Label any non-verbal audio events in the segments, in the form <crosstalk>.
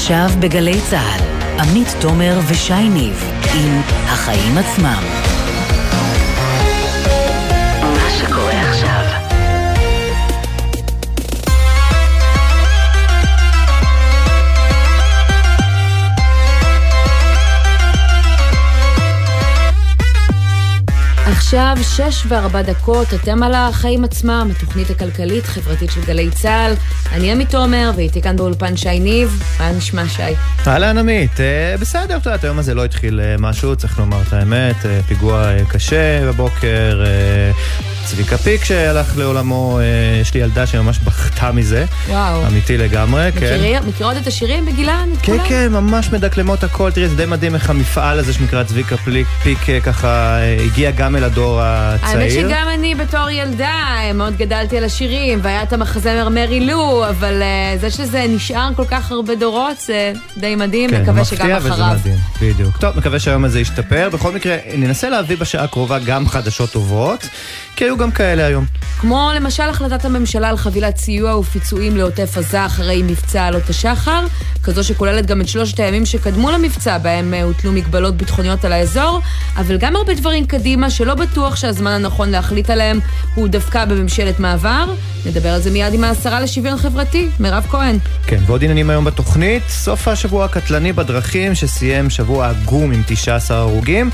עכשיו בגלי צה"ל, עמית תומר ושי ניב עם החיים עצמם. עכשיו שש וארבע דקות, אתם על החיים עצמם, התוכנית הכלכלית-חברתית של גלי צה"ל. אני עמית תומר, ואיתי כאן באולפן שי ניב. מה נשמע, שי? אהלן עמית, אה, בסדר, את יודעת, היום הזה לא התחיל אה, משהו, צריך לומר את האמת, אה, פיגוע קשה בבוקר, צביקה פיק שהלך לעולמו, אה, יש לי ילדה שממש בכתה מזה. וואו. אמיתי לגמרי, מכירי, כן. מכירות את השירים בגילן? כן, כולם? כן, ממש מדקלמות הכל. תראי, זה די מדהים איך המפעל הזה שנקרא צביקה פיק, פיק אה, ככה אה, הגיע גם אל הדור הצעיר. האמת שגם אני בתור ילדה מאוד גדלתי על השירים, והיה את המחזמר מרי לו, אבל זה שזה נשאר כל כך הרבה דורות, זה די מדהים, כן, מקווה שגם אחריו. כן, מפתיע וזה מדהים, בדיוק. טוב, מקווה שהיום הזה ישתפר. בכל מקרה, ננסה להביא בשעה הקרובה גם חדשות טובות. כי היו גם כאלה היום. כמו למשל החלטת הממשלה על חבילת סיוע ופיצויים לעוטף עזה אחרי מבצע עלות השחר, כזו שכוללת גם את שלושת הימים שקדמו למבצע, בהם אה, הוטלו מגבלות ביטחוניות על האזור, אבל גם הרבה דברים קדימה שלא בטוח שהזמן הנכון להחליט עליהם הוא דווקא בממשלת מעבר. נדבר על זה מיד עם השרה לשוויון חברתי, מירב כהן. כן, ועוד עניינים היום בתוכנית, סוף השבוע הקטלני בדרכים שסיים שבוע עגום עם 19 הרוגים.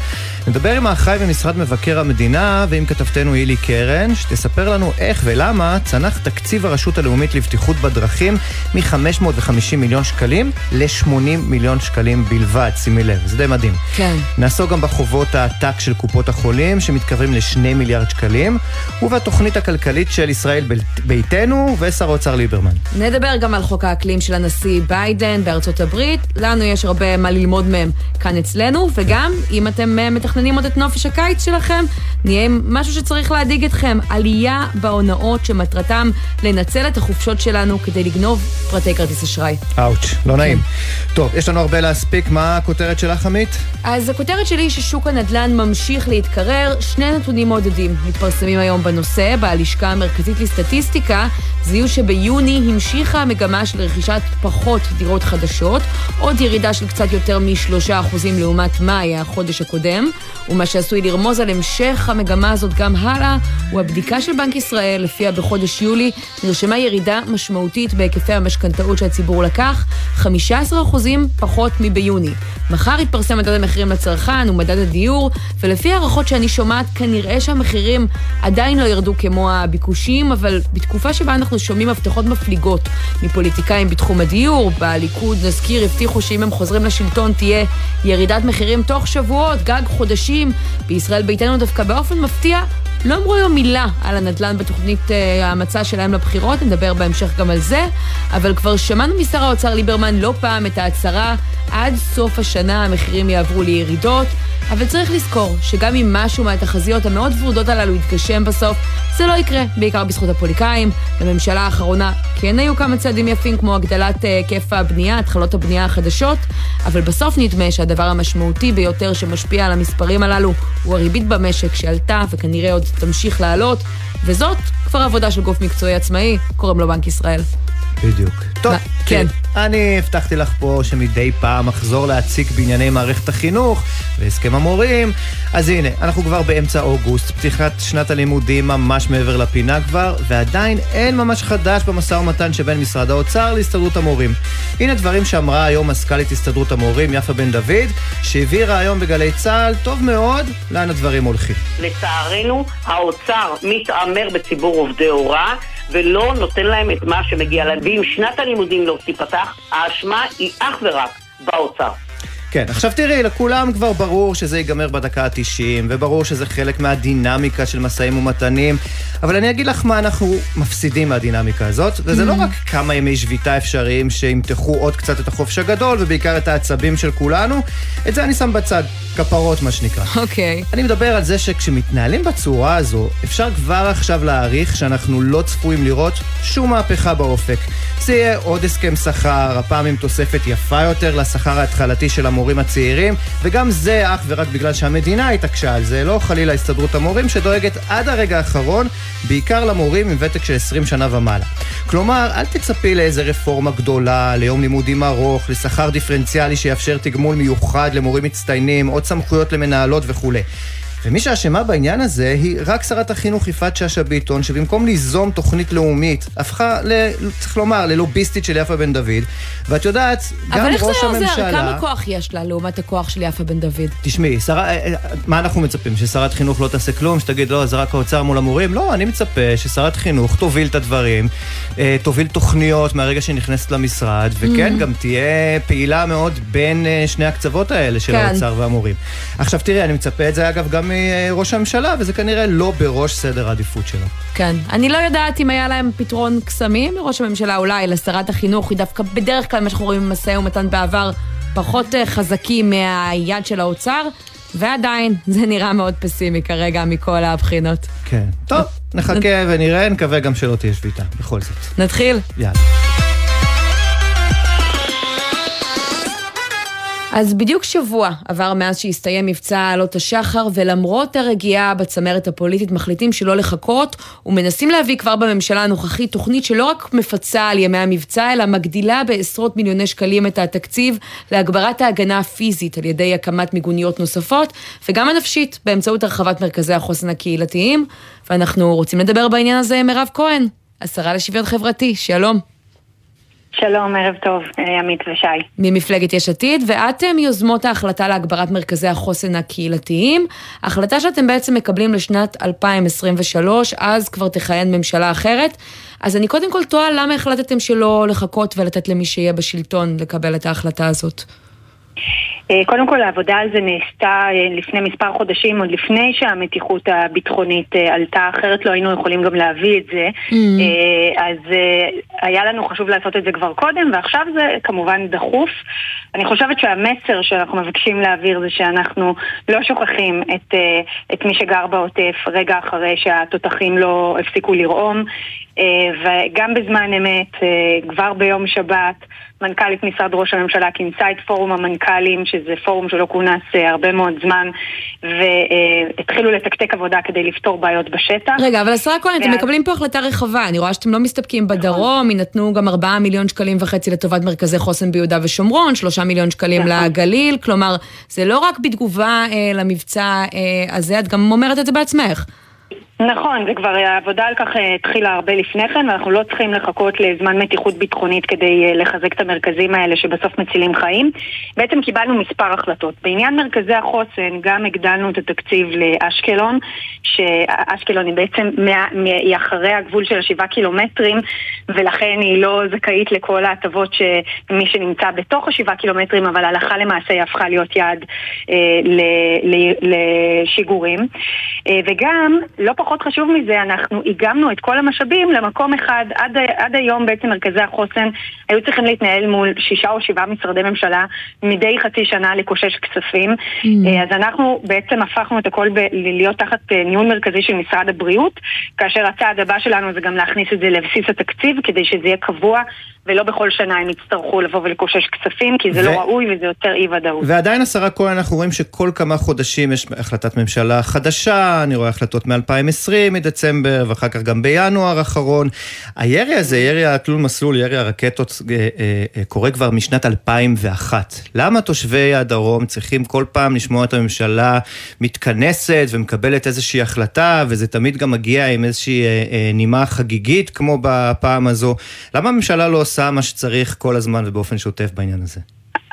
נדבר עם האחראי במשרד מבקר המדינה ועם כתבתנו הילי קרן, שתספר לנו איך ולמה צנח תקציב הרשות הלאומית לבטיחות בדרכים מ-550 מיליון שקלים ל-80 מיליון שקלים בלבד, שימי לב, זה די מדהים. כן. נעסוק גם בחובות העתק של קופות החולים, שמתקרבים ל-2 מיליארד שקלים, ובתוכנית הכלכלית של ישראל ביתנו ושר האוצר ליברמן. נדבר גם על חוק האקלים של הנשיא ביידן בארצות הברית, לנו יש הרבה מה ללמוד מהם כאן אצלנו, וגם אם אתם אה, מתכננים עוד את נופש הקיץ שלכם, נהיה משהו שצריך להדאיג אתכם, עלייה בהונאות שמטרתם לנצל את החופשות שלנו כדי לגנוב פרטי כרטיס אשראי. אאוץ', לא נעים. כן. טוב, יש לנו הרבה להספיק, מה הכותרת שלך, עמית? אז הכותרת שלי היא ששוק הנדל"ן ממשיך להתקרר, שני נתונים מעודדים מתפרסמים היום בנושא, בלשכה המרכזית לסטטיסטיקה, זיהו שביוני המשיכה המגמה של רכישת פחות דירות חדשות, עוד ירידה של קצת יותר מ-3% לעומת מאי, החודש הקודם, ומה שעשוי לרמוז על המשך המגמה הזאת גם הלאה, הוא הבדיקה של בנק ישראל, לפיה בחודש יולי נרשמה ירידה משמעותית בהיקפי המשכנתאות שהציבור לקח, 15% פחות מביוני. מחר יתפרסם מדד המחירים לצרכן ומדד הדיור, ולפי הערכות שאני שומעת, כנראה שהמחירים עדיין לא ירדו כמו הביקושים, אבל בתקופה שבה אנחנו שומעים הבטחות מפליגות מפוליטיקאים בתחום הדיור, בליכוד, נזכיר, הבטיחו שאם הם חוזרים לשלטון תהיה ירידת מחירים תוך שבועות, גג חודשים. בישראל ביתנו דווקא באופן מפתיע לא אמרו היום מילה על הנדל"ן בתוכנית uh, המצע שלהם לבחירות, נדבר בהמשך גם על זה, אבל כבר שמענו משר האוצר ליברמן לא פעם את ההצהרה, עד סוף השנה המחירים יעברו לירידות, אבל צריך לזכור שגם אם משהו מהתחזיות המאוד ורודות הללו יתגשם בסוף, זה לא יקרה, בעיקר בזכות הפוליטיקאים. בממשלה האחרונה כן היו כמה צעדים יפים, כמו הגדלת אה, היקף הבנייה, התחלות הבנייה החדשות, אבל בסוף נדמה שהדבר המשמעותי ביותר שמשפיע על המספרים הללו הוא הריבית במשק שעלתה וכנראה עוד תמשיך לעלות, וזאת כבר עבודה של גוף מקצועי עצמאי, קוראים לו בנק ישראל. בדיוק. טוב, כן. כן. אני הבטחתי לך פה שמדי פעם אחזור להציג בענייני מערכת החינוך והסכם המורים. אז הנה, אנחנו כבר באמצע אוגוסט, פתיחת שנת הלימודים ממש מעבר לפינה כבר, ועדיין אין ממש חדש במשא ומתן שבין משרד האוצר להסתדרות המורים. הנה דברים שאמרה היום מזכ"לית הסתדרות המורים, יפה בן דוד, שהבהירה היום בגלי צה"ל, טוב מאוד, לאן הדברים הולכים. לצערנו, האוצר מתעמר בציבור עובדי הוראה. ולא נותן להם את מה שמגיע להם. ואם שנת הלימודים לא תיפתח, האשמה היא אך ורק באוצר. כן, עכשיו תראי, לכולם כבר ברור שזה ייגמר בדקה ה-90, וברור שזה חלק מהדינמיקה של משאים ומתנים, אבל אני אגיד לך מה אנחנו מפסידים מהדינמיקה הזאת, וזה לא mm. רק כמה ימי שביתה אפשריים שימתחו עוד קצת את החופש הגדול, ובעיקר את העצבים של כולנו, את זה אני שם בצד, כפרות מה שנקרא. אוקיי. Okay. אני מדבר על זה שכשמתנהלים בצורה הזו, אפשר כבר עכשיו להעריך שאנחנו לא צפויים לראות שום מהפכה באופק. זה יהיה עוד הסכם שכר, הפעם עם תוספת יפה יותר לשכר ההתחלתי של המ... המורים הצעירים, וגם זה אך ורק בגלל שהמדינה התעקשה על זה, לא חלילה הסתדרות המורים, שדואגת עד הרגע האחרון, בעיקר למורים עם ותק של 20 שנה ומעלה. כלומר, אל תצפי לאיזה רפורמה גדולה, ליום לימודים ארוך, לשכר דיפרנציאלי שיאפשר תגמול מיוחד למורים מצטיינים, עוד סמכויות למנהלות וכולי. ומי שאשמה בעניין הזה היא רק שרת החינוך יפעת שאשא ביטון, שבמקום ליזום תוכנית לאומית, הפכה, ל, צריך לומר, ללוביסטית של יפה בן דוד. ואת יודעת, גם ראש הממשלה... אבל איך זה עוזר? כמה כוח יש לה לעומת הכוח של יפה בן דוד? תשמעי, שר... אה, אה, מה אנחנו מצפים? ששרת חינוך לא תעשה כלום? שתגיד, לא, זה רק האוצר מול המורים? לא, אני מצפה ששרת חינוך תוביל את הדברים, אה, תוביל תוכניות מהרגע שנכנסת למשרד, וכן, mm. גם תהיה פעילה מאוד בין שני הקצוות האלה של כן. האוצר והמורים. עכשיו תראי, אני מצפה את זה אגב גם מראש הממשלה, וזה כנראה לא בראש סדר העדיפות שלו. כן. אני לא יודעת אם היה להם פתרון קסמים לראש הממשלה, אולי לשרת החינוך, היא דווקא בדרך כלל, מה שאנחנו רואים במשא ומתן בעבר, פחות אה, חזקים מהיד של האוצר. ועדיין, <laughs> זה נראה מאוד פסימי כרגע מכל הבחינות. כן. טוב, נחכה ונראה, נקווה גם שלא תהיה שביתה, בכל זאת. נתחיל? יאללה. אז בדיוק שבוע עבר מאז שהסתיים מבצע עלות השחר, ולמרות הרגיעה בצמרת הפוליטית מחליטים שלא לחכות, ומנסים להביא כבר בממשלה הנוכחית תוכנית שלא רק מפצה על ימי המבצע, אלא מגדילה בעשרות מיליוני שקלים את התקציב להגברת ההגנה הפיזית על ידי הקמת מיגוניות נוספות, וגם הנפשית, באמצעות הרחבת מרכזי החוסן הקהילתיים. ואנחנו רוצים לדבר בעניין הזה עם מירב כהן, השרה לשוויון חברתי, שלום. שלום, ערב טוב, אה, עמית ושי. ממפלגת יש עתיד, ואתם מיוזמות ההחלטה להגברת מרכזי החוסן הקהילתיים. החלטה שאתם בעצם מקבלים לשנת 2023, אז כבר תכהן ממשלה אחרת. אז אני קודם כל תוהה למה החלטתם שלא לחכות ולתת למי שיהיה בשלטון לקבל את ההחלטה הזאת. אה, קודם כל העבודה על זה נעשתה אה, לפני מספר חודשים, עוד לפני שהמתיחות הביטחונית אה, עלתה, אחרת לא היינו יכולים גם להביא את זה. Mm-hmm. אז היה לנו חשוב לעשות את זה כבר קודם, ועכשיו זה כמובן דחוף. אני חושבת שהמסר שאנחנו מבקשים להעביר זה שאנחנו לא שוכחים את, את מי שגר בעוטף רגע אחרי שהתותחים לא הפסיקו לרעום. וגם בזמן אמת, כבר ביום שבת, מנכ"לית משרד ראש הממשלה כינסה את פורום המנכ"לים, שזה פורום שלא כונס אה, הרבה מאוד זמן, והתחילו לתקתק עבודה כדי לפתור בעיות בשטח. רגע, אבל השרה כהן, אתם מקבלים פה החלטה רחבה, אני רואה שאתם לא מסתפקים נכון. בדרום, יינתנו גם 4 מיליון שקלים וחצי לטובת מרכזי חוסן ביהודה ושומרון, 3 מיליון שקלים נכון. לגליל, כלומר, זה לא רק בתגובה אה, למבצע אה, הזה, את גם אומרת את זה בעצמך. נכון, זה כבר, העבודה על כך אה, התחילה הרבה לפני כן, ואנחנו לא צריכים לחכות לזמן מתיחות ביטחונית כדי אה, לחזק את המרכזים האלה שבסוף מצילים חיים. בעצם קיבלנו מספר החלטות. בעניין מרכזי החוסן גם הגדלנו את התקציב לאשקלון, שאשקלון היא בעצם, היא אחרי הגבול של השבעה קילומטרים, ולכן היא לא זכאית לכל ההטבות שמי שנמצא בתוך השבעה קילומטרים, אבל הלכה למעשה היא הפכה להיות יעד אה, לשיגורים. אה, וגם, לא פחות פחות חשוב מזה, אנחנו איגמנו את כל המשאבים למקום אחד. עד, עד היום בעצם מרכזי החוסן היו צריכים להתנהל מול שישה או שבעה משרדי ממשלה מדי חצי שנה לקושש כספים. Mm. hmm אז אנחנו בעצם הפכנו את הכל ב- להיות תחת אה, ניהול מרכזי של משרד הבריאות, כאשר הצעד הבא שלנו זה גם להכניס את זה לבסיס התקציב כדי שזה יהיה קבוע ולא בכל שנה הם יצטרכו לבוא ולקושש כספים, כי זה לא ו... לא ראוי וזה יותר אי ודאות. ועדיין, השרה כהן, אנחנו רואים שכל כמה חודשים יש החלטת ממשלה חדשה, אני רואה החלטות מ-2020, מדצמבר, ואחר כך גם בינואר האחרון. הירי הזה, ירי התלול מסלול, ירי הרקטות, אה, אה, אה, קורה כבר משנת 2001. למה תושבי הדרום צריכים כל פעם לשמוע את הממשלה מתכנסת ומקבלת איזושהי החלטה, וזה תמיד גם מגיע עם איזושהי נימה חגיגית, כמו בפעם הזו? למה הממשלה לא עושה... עושה מה שצריך כל הזמן ובאופן שוטף בעניין הזה?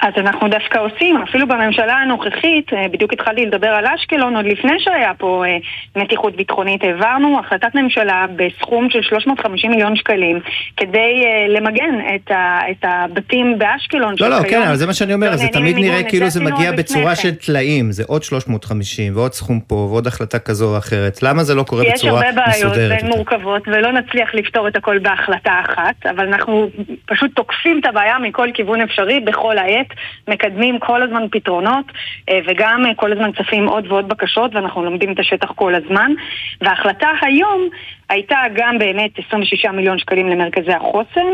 אז אנחנו דווקא עושים, אפילו בממשלה הנוכחית, אה, בדיוק התחלתי לדבר על אשקלון, עוד לפני שהיה פה אה, מתיחות ביטחונית, העברנו החלטת ממשלה בסכום של 350 מיליון שקלים כדי אה, למגן את, ה, את הבתים באשקלון. לא, לא, כן, אבל זה מה שאני אומר, זה תמיד נראה כאילו זה מגיע בצורה של טלאים, זה עוד 350 ועוד סכום פה ועוד החלטה כזו או אחרת. למה זה לא קורה בצורה מסודרת? יש הרבה בעיות והן מורכבות ולא נצליח לפתור את הכל בהחלטה אחת, אבל אנחנו פשוט תוקפים את הבעיה מכל כיוון אפשרי בכל העת. מקדמים כל הזמן פתרונות וגם כל הזמן צפים עוד ועוד בקשות ואנחנו לומדים את השטח כל הזמן. וההחלטה היום הייתה גם באמת 26 מיליון שקלים למרכזי החוסן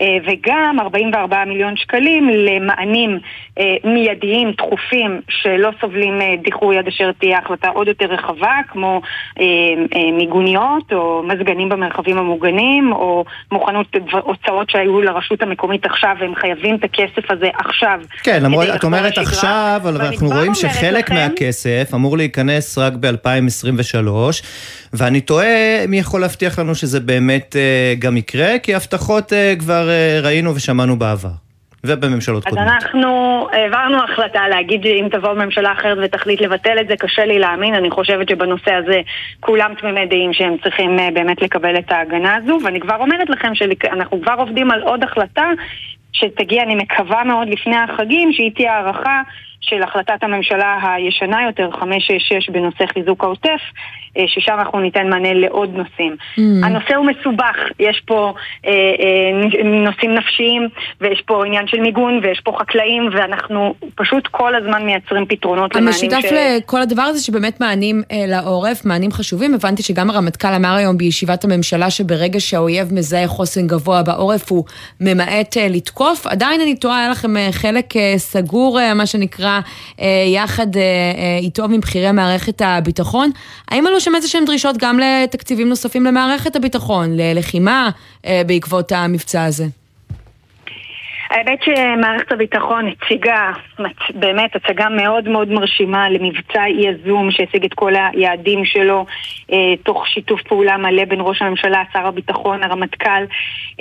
אה, וגם 44 מיליון שקלים למענים אה, מיידיים, דחופים, שלא סובלים אה, דיחוי עד אשר תהיה החלטה עוד יותר רחבה, כמו מיגוניות או מזגנים במרחבים המוגנים, או מוכנות הוצאות שהיו לרשות המקומית עכשיו, והם חייבים את הכסף הזה עכשיו. כן, למרות, את אומרת עכשיו, אבל אנחנו רואים שחלק לכם... מהכסף אמור להיכנס רק ב-2023, ואני תוהה מי יכול להבטיח לנו שזה באמת גם יקרה, כי הבטחות כבר ראינו ושמענו בעבר. ובממשלות אז קודמות. אז אנחנו העברנו החלטה להגיד אם תבוא ממשלה אחרת ותחליט לבטל את זה, קשה לי להאמין, אני חושבת שבנושא הזה כולם תמימי דעים שהם צריכים אה, באמת לקבל את ההגנה הזו, ואני כבר אומרת לכם שאנחנו כבר עובדים על עוד החלטה שתגיע, אני מקווה מאוד, לפני החגים, שהיא תהיה הערכה של החלטת הממשלה הישנה יותר, 566 בנושא חיזוק העוטף, אה, ששם אנחנו ניתן מענה לעוד נושאים. Mm. הנושא הוא מסובך, יש פה אה, אה, נושאים נפשיים, ויש פה עניין של מיגון, ויש פה חקלאים, ואנחנו פשוט כל הזמן מייצרים פתרונות למענים ש... המשותף לכל הדבר הזה שבאמת מענים אה, לעורף, מענים חשובים. הבנתי שגם הרמטכ"ל אמר היום בישיבת הממשלה שברגע שהאויב מזהה חוסן גבוה בעורף, הוא ממעט אה, לתקוף. עדיין אני תוהה, היה לכם אה, חלק אה, סגור, אה, מה שנקרא, אה, יחד אה, אה, איתו מבכירי מערכת הביטחון. האם עלו שם איזה שהן דרישות גם לתקציבים נוספים למערכת הביטחון, ללחימה בעקבות המבצע הזה? האמת שמערכת הביטחון הציגה באמת הצגה מאוד מאוד מרשימה למבצע יזום שהשיג את כל היעדים שלו אה, תוך שיתוף פעולה מלא בין ראש הממשלה, שר הביטחון, הרמטכ"ל.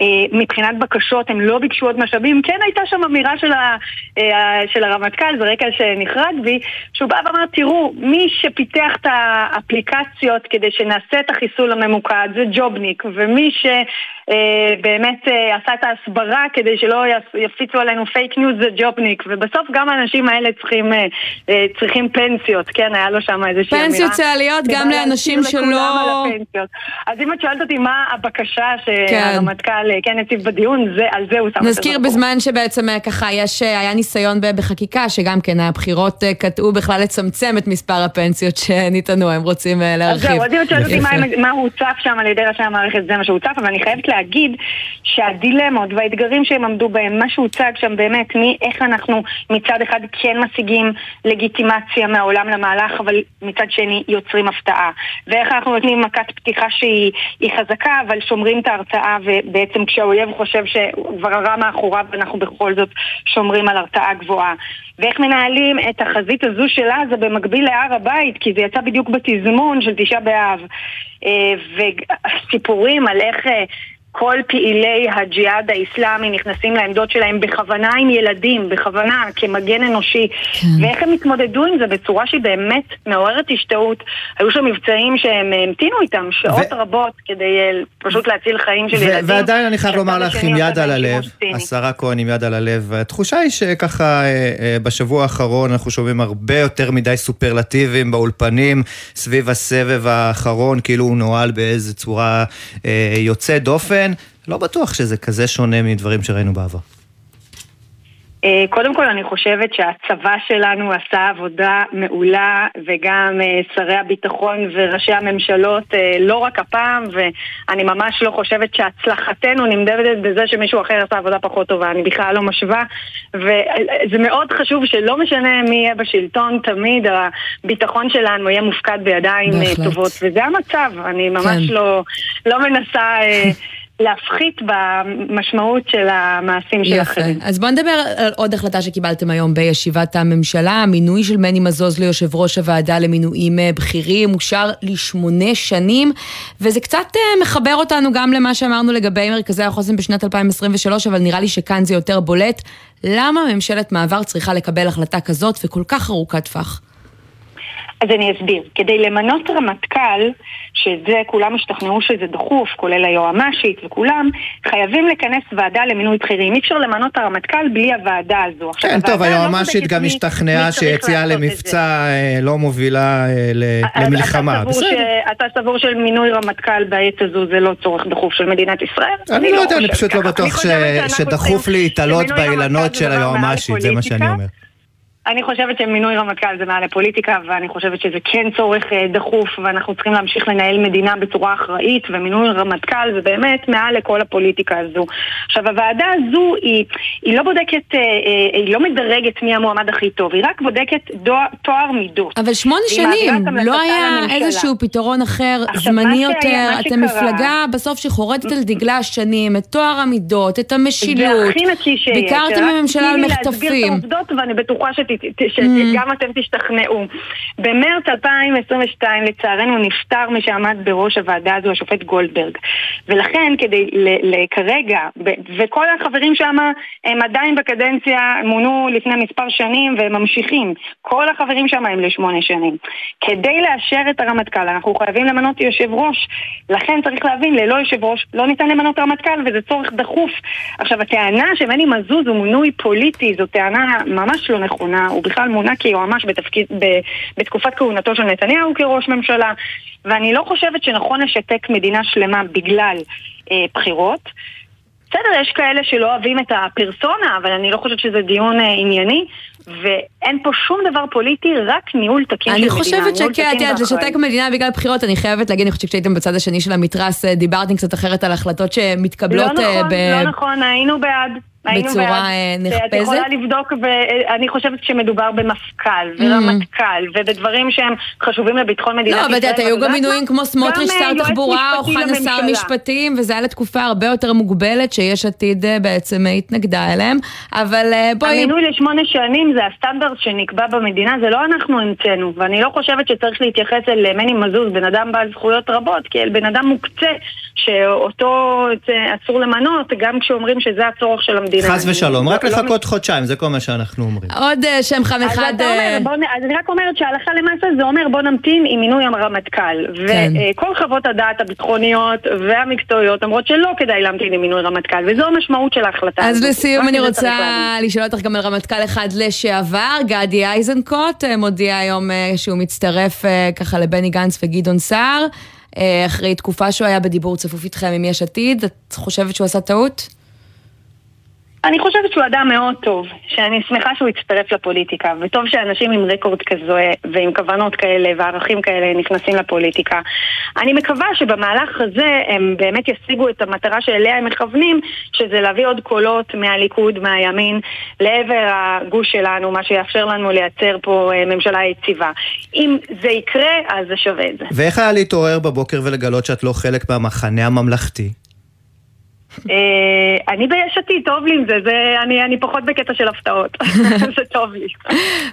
אה, מבחינת בקשות הם לא ביקשו עוד משאבים, כן הייתה שם אמירה של, ה, אה, של הרמטכ"ל, זה רקע שנחרג בי, שהוא בא ואמר, תראו, מי שפיתח את האפליקציות כדי שנעשה את החיסול הממוקד זה ג'ובניק, ומי ש... אה, באמת אה, עשה את ההסברה כדי שלא יפיצו עלינו פייק ניוז זה ג'ובניק ובסוף גם האנשים האלה צריכים, אה, צריכים פנסיות, כן, היה לו שם איזושהי אמירה. פנסיות צה"ליות גם לאנשים שלא... אז אם את שואלת אותי מה הבקשה שהרמטכ"ל כן, כן הציב בדיון, זה, על זה הוא שם את זה. נזכיר בזמן שבעצם ככה יש, היה ניסיון בחקיקה שגם כן הבחירות קטעו בכלל לצמצם את מספר הפנסיות שניתנו, הם רוצים להרחיב. אז זהו, אז אם את שואלת אותי מה הוצף שם על ידי ראשי המערכת, זה מה שהוצף, אבל אני חייבת להגיד שהדילמות והאתגרים שהם עמדו בהם, מה שהוצג שם באמת, מאיך אנחנו מצד אחד כן משיגים לגיטימציה מהעולם למהלך, אבל מצד שני יוצרים הפתעה. ואיך אנחנו נותנים מכת פתיחה שהיא חזקה, אבל שומרים את ההרתעה, ובעצם כשהאויב חושב שהוא כבר הרע מאחוריו, אנחנו בכל זאת שומרים על הרתעה גבוהה. ואיך מנהלים את החזית הזו של עזה במקביל להר הבית, כי זה יצא בדיוק בתזמון של תשעה באב. אה, וסיפורים על איך אה, כל פעילי הג'יהאד האיסלאמי נכנסים לעמדות שלהם בכוונה עם ילדים, בכוונה, כמגן אנושי. כן. ואיך הם התמודדו עם זה בצורה שהיא באמת מעוררת השתאות. היו שם מבצעים שהם המתינו איתם שעות ו... רבות כדי אה, פשוט להציל חיים של ו- ילדים. ועדיין אני חייב לומר לך עם יד על הלב, השרה כהן עם יד על הלב, התחושה היא שככה אה, אה, בשבוע האחרון אנחנו שומעים הרבה יותר מדי סופרלטיבים באולפנים סביב הסבב האחרון, כאילו הוא נוהל באיזה צורה יוצאת דופן. כן, לא בטוח שזה כזה שונה מדברים שראינו בעבר. אה, קודם כל אני חושבת שהצבא שלנו עשה עבודה מעולה וגם אה, שרי הביטחון וראשי הממשלות אה, לא רק הפעם ואני ממש לא חושבת שהצלחתנו נמדדת בזה שמישהו אחר עשה עבודה פחות טובה, אני בכלל לא משווה וזה מאוד חשוב שלא משנה מי יהיה בשלטון, תמיד הביטחון שלנו יהיה מופקד בידיים בהחלט. טובות וזה המצב, אני ממש כן. לא, לא מנסה... להפחית במשמעות של המעשים של אחרים. אז בואו נדבר על עוד החלטה שקיבלתם היום בישיבת הממשלה, המינוי של מני מזוז ליושב ראש הוועדה למינויים אה, בכירים, אושר לשמונה שנים, וזה קצת אה, מחבר אותנו גם למה שאמרנו לגבי מרכזי החוסן בשנת 2023, אבל נראה לי שכאן זה יותר בולט. למה ממשלת מעבר צריכה לקבל החלטה כזאת וכל כך ארוכת טווח? אז אני אסביר. כדי למנות רמטכ"ל, שזה כולם השתכנעו שזה דחוף, כולל היועמ"שית וכולם, חייבים לכנס ועדה למינוי בכירים. אי אפשר למנות את הרמטכ"ל בלי הוועדה הזו. כן, טוב, לא היועמ"שית לא גם השתכנעה שיציאה למבצע אה, לא מובילה אה, למלחמה. אתה סבור, ש... אתה סבור של מינוי רמטכ"ל בעת הזו זה לא צורך דחוף של מדינת ישראל? אני לא, לא יודע, אני פשוט לא בטוח שדחוף להתעלות באילנות של היועמ"שית, זה מה שאני אומר. אני חושבת שמינוי רמטכ"ל זה מעל לפוליטיקה, ואני חושבת שזה כן צורך אה, דחוף, ואנחנו צריכים להמשיך לנהל מדינה בצורה אחראית, ומינוי רמטכ"ל זה באמת מעל לכל הפוליטיקה הזו. עכשיו, הוועדה הזו היא, היא לא בודקת, אה, אה, היא לא מדרגת מי המועמד הכי טוב, היא רק בודקת דו, תואר מידות. אבל שמונה שנים, לא היה איזשהו פתרון אחר, זמני יותר, אתם מפלגה בסוף שחורטת על דגלה שנים, את טוהר המידות, את המשילות, ביקרתם בממשלה על מחטפים. שת... שגם אתם תשתכנעו. במרץ 2022 לצערנו נפטר מי שעמד בראש הוועדה הזו, השופט גולדברג. ולכן כדי כרגע, וכל החברים שם הם עדיין בקדנציה, מונו לפני מספר שנים והם ממשיכים. כל החברים שם הם לשמונה שנים. כדי לאשר את הרמטכ"ל אנחנו חייבים למנות יושב ראש. לכן צריך להבין, ללא יושב ראש לא ניתן למנות רמטכ"ל וזה צורך דחוף. עכשיו הטענה שמני מזוז הוא מינוי פוליטי זו טענה ממש לא נכונה. הוא בכלל מונה כיועמ"ש בתקופת כהונתו של נתניהו כראש ממשלה, ואני לא חושבת שנכון לשתק מדינה שלמה בגלל אה, בחירות. בסדר, יש כאלה שלא אוהבים את הפרסונה, אבל אני לא חושבת שזה דיון אה, ענייני, ואין פה שום דבר פוליטי, רק ניהול תקין של מדינה. אני חושבת שכן, את יודעת, לשתק מדינה בגלל בחירות, אני חייבת להגיד, אני חושבת שכשהייתם בצד השני של המתרס, אה, דיברתם קצת אחרת על החלטות שמתקבלות לא נכון, ב... לא נכון, היינו בעד. בצורה אה, נחפזת? את יכולה לבדוק, ואני חושבת שמדובר במפכ"ל ורמטכ"ל ובדברים שהם חשובים לביטחון מדינת ישראל. לא, אבל את היו גם מינויים כמו סמוטריץ' שר אה, תחבורה, או חנה שר משפטים, וזה היה לתקופה הרבה יותר מוגבלת, שיש עתיד אה, בעצם התנגדה אליהם, אבל בואי... המינוי לשמונה שנים זה הסטנדרט שנקבע במדינה, זה לא אנחנו המצאנו, ואני לא חושבת שצריך להתייחס אל מני מזוז, בן אדם בעל זכויות רבות, כי אל בן אדם מוקצה, שאותו אסור למנות, גם כשאומרים שזה הצורך של המדינה. חס ושלום, רק לא לחכות חודשיים, זה כל מה שאנחנו אומרים. עוד אה, שם חם אחד... אה, אז אני רק אומרת שהלכה למעשה זה אומר בוא נמתין עם מינוי הרמטכ"ל. כן. וכל חוות הדעת הביטחוניות והמקצועיות אומרות שלא כדאי להמתין עם מינוי רמטכ"ל, וזו המשמעות של ההחלטה הזאת. אז לסיום אני רוצה לשאול אותך גם על רמטכ"ל אחד לשעבר, גדי איזנקוט, אה, מודיע היום שהוא מצטרף ככה לבני גנץ וגדעון סער. אחרי תקופה שהוא היה בדיבור צפוף איתכם עם יש עתיד, את חושבת שהוא עשה טעות? אני חושבת שהוא אדם מאוד טוב, שאני שמחה שהוא הצטרף לפוליטיקה, וטוב שאנשים עם רקורד כזה ועם כוונות כאלה וערכים כאלה נכנסים לפוליטיקה. אני מקווה שבמהלך הזה הם באמת ישיגו את המטרה שאליה הם מכוונים, שזה להביא עוד קולות מהליכוד, מהימין, לעבר הגוש שלנו, מה שיאפשר לנו לייצר פה אה, ממשלה יציבה. אם זה יקרה, אז זה שווה את זה. ואיך היה להתעורר בבוקר ולגלות שאת לא חלק מהמחנה הממלכתי? אה, אני ביש עתיד, טוב לי עם זה, אני פחות בקטע של הפתעות, <laughs> זה טוב לי.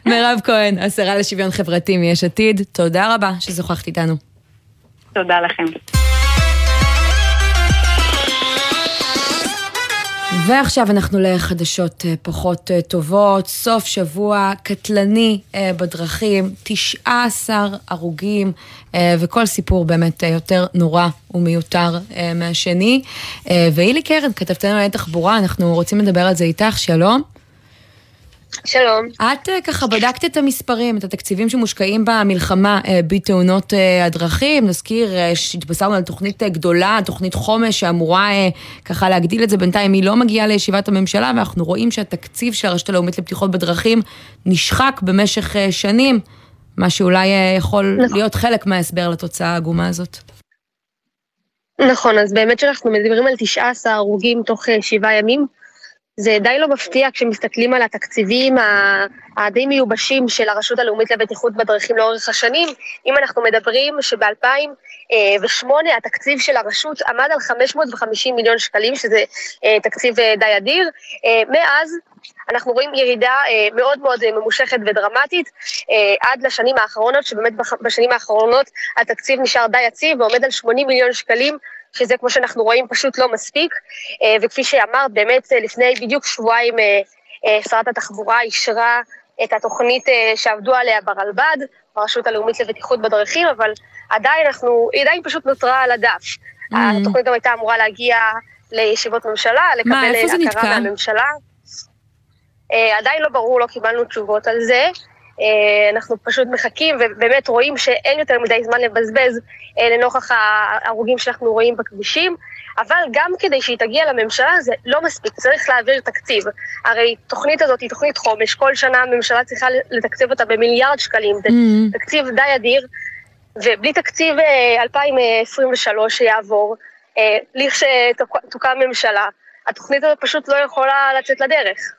מירב כהן, השרה לשוויון חברתי מיש עתיד, תודה רבה ששוחחת איתנו. תודה לכם. ועכשיו אנחנו לחדשות אה, פחות אה, טובות. סוף שבוע קטלני אה, בדרכים, 19 הרוגים, וכל סיפור באמת יותר נורא ומיותר מהשני. והילי קרן, כתבתנו על תחבורה, אנחנו רוצים לדבר על זה איתך, שלום. שלום. את אה, ככה בדקת את המספרים, את התקציבים שמושקעים במלחמה אה, בתאונות אה, הדרכים. נזכיר שהתבשרנו על תוכנית גדולה, תוכנית חומש שאמורה ככה להגדיל את זה. בינתיים היא לא מגיעה לישיבת הממשלה, ואנחנו רואים שהתקציב של הרשות הלאומית לבטיחות בדרכים נשחק במשך שנים, מה שאולי יכול נכון. להיות חלק מההסבר לתוצאה העגומה הזאת. נכון, אז באמת שאנחנו מדברים על 19 הרוגים תוך שבעה ימים. זה די לא מפתיע כשמסתכלים על התקציבים הדי מיובשים של הרשות הלאומית לבטיחות בדרכים לאורך השנים. אם אנחנו מדברים שב-2008 התקציב של הרשות עמד על 550 מיליון שקלים, שזה אה, תקציב אה, די אדיר, אה, מאז אנחנו רואים ירידה מאוד מאוד ממושכת ודרמטית עד לשנים האחרונות, שבאמת בשנים האחרונות התקציב נשאר די יציב ועומד על 80 מיליון שקלים שזה כמו שאנחנו רואים פשוט לא מספיק, אה, וכפי שאמרת, באמת אה, לפני בדיוק שבועיים אה, שרת התחבורה אישרה את התוכנית שעבדו עליה ברלב"ד, ברשות הלאומית לבטיחות בדרכים, אבל עדיין אנחנו, היא עדיין פשוט נותרה על הדף. Mm. התוכנית גם הייתה אמורה להגיע לישיבות ממשלה, לקבל הכרה מהממשלה. עדיין לא ברור, לא קיבלנו תשובות על זה. Uh, אנחנו פשוט מחכים ובאמת רואים שאין יותר מדי זמן לבזבז uh, לנוכח ההרוגים שאנחנו רואים בכבישים, אבל גם כדי שהיא תגיע לממשלה זה לא מספיק, צריך להעביר תקציב. הרי תוכנית הזאת היא תוכנית חומש, כל שנה הממשלה צריכה לתקצב אותה במיליארד שקלים, זה mm-hmm. תקציב די אדיר, ובלי תקציב 2023 שיעבור, לכשתוקם ממשלה, התוכנית הזאת פשוט לא יכולה לצאת לדרך.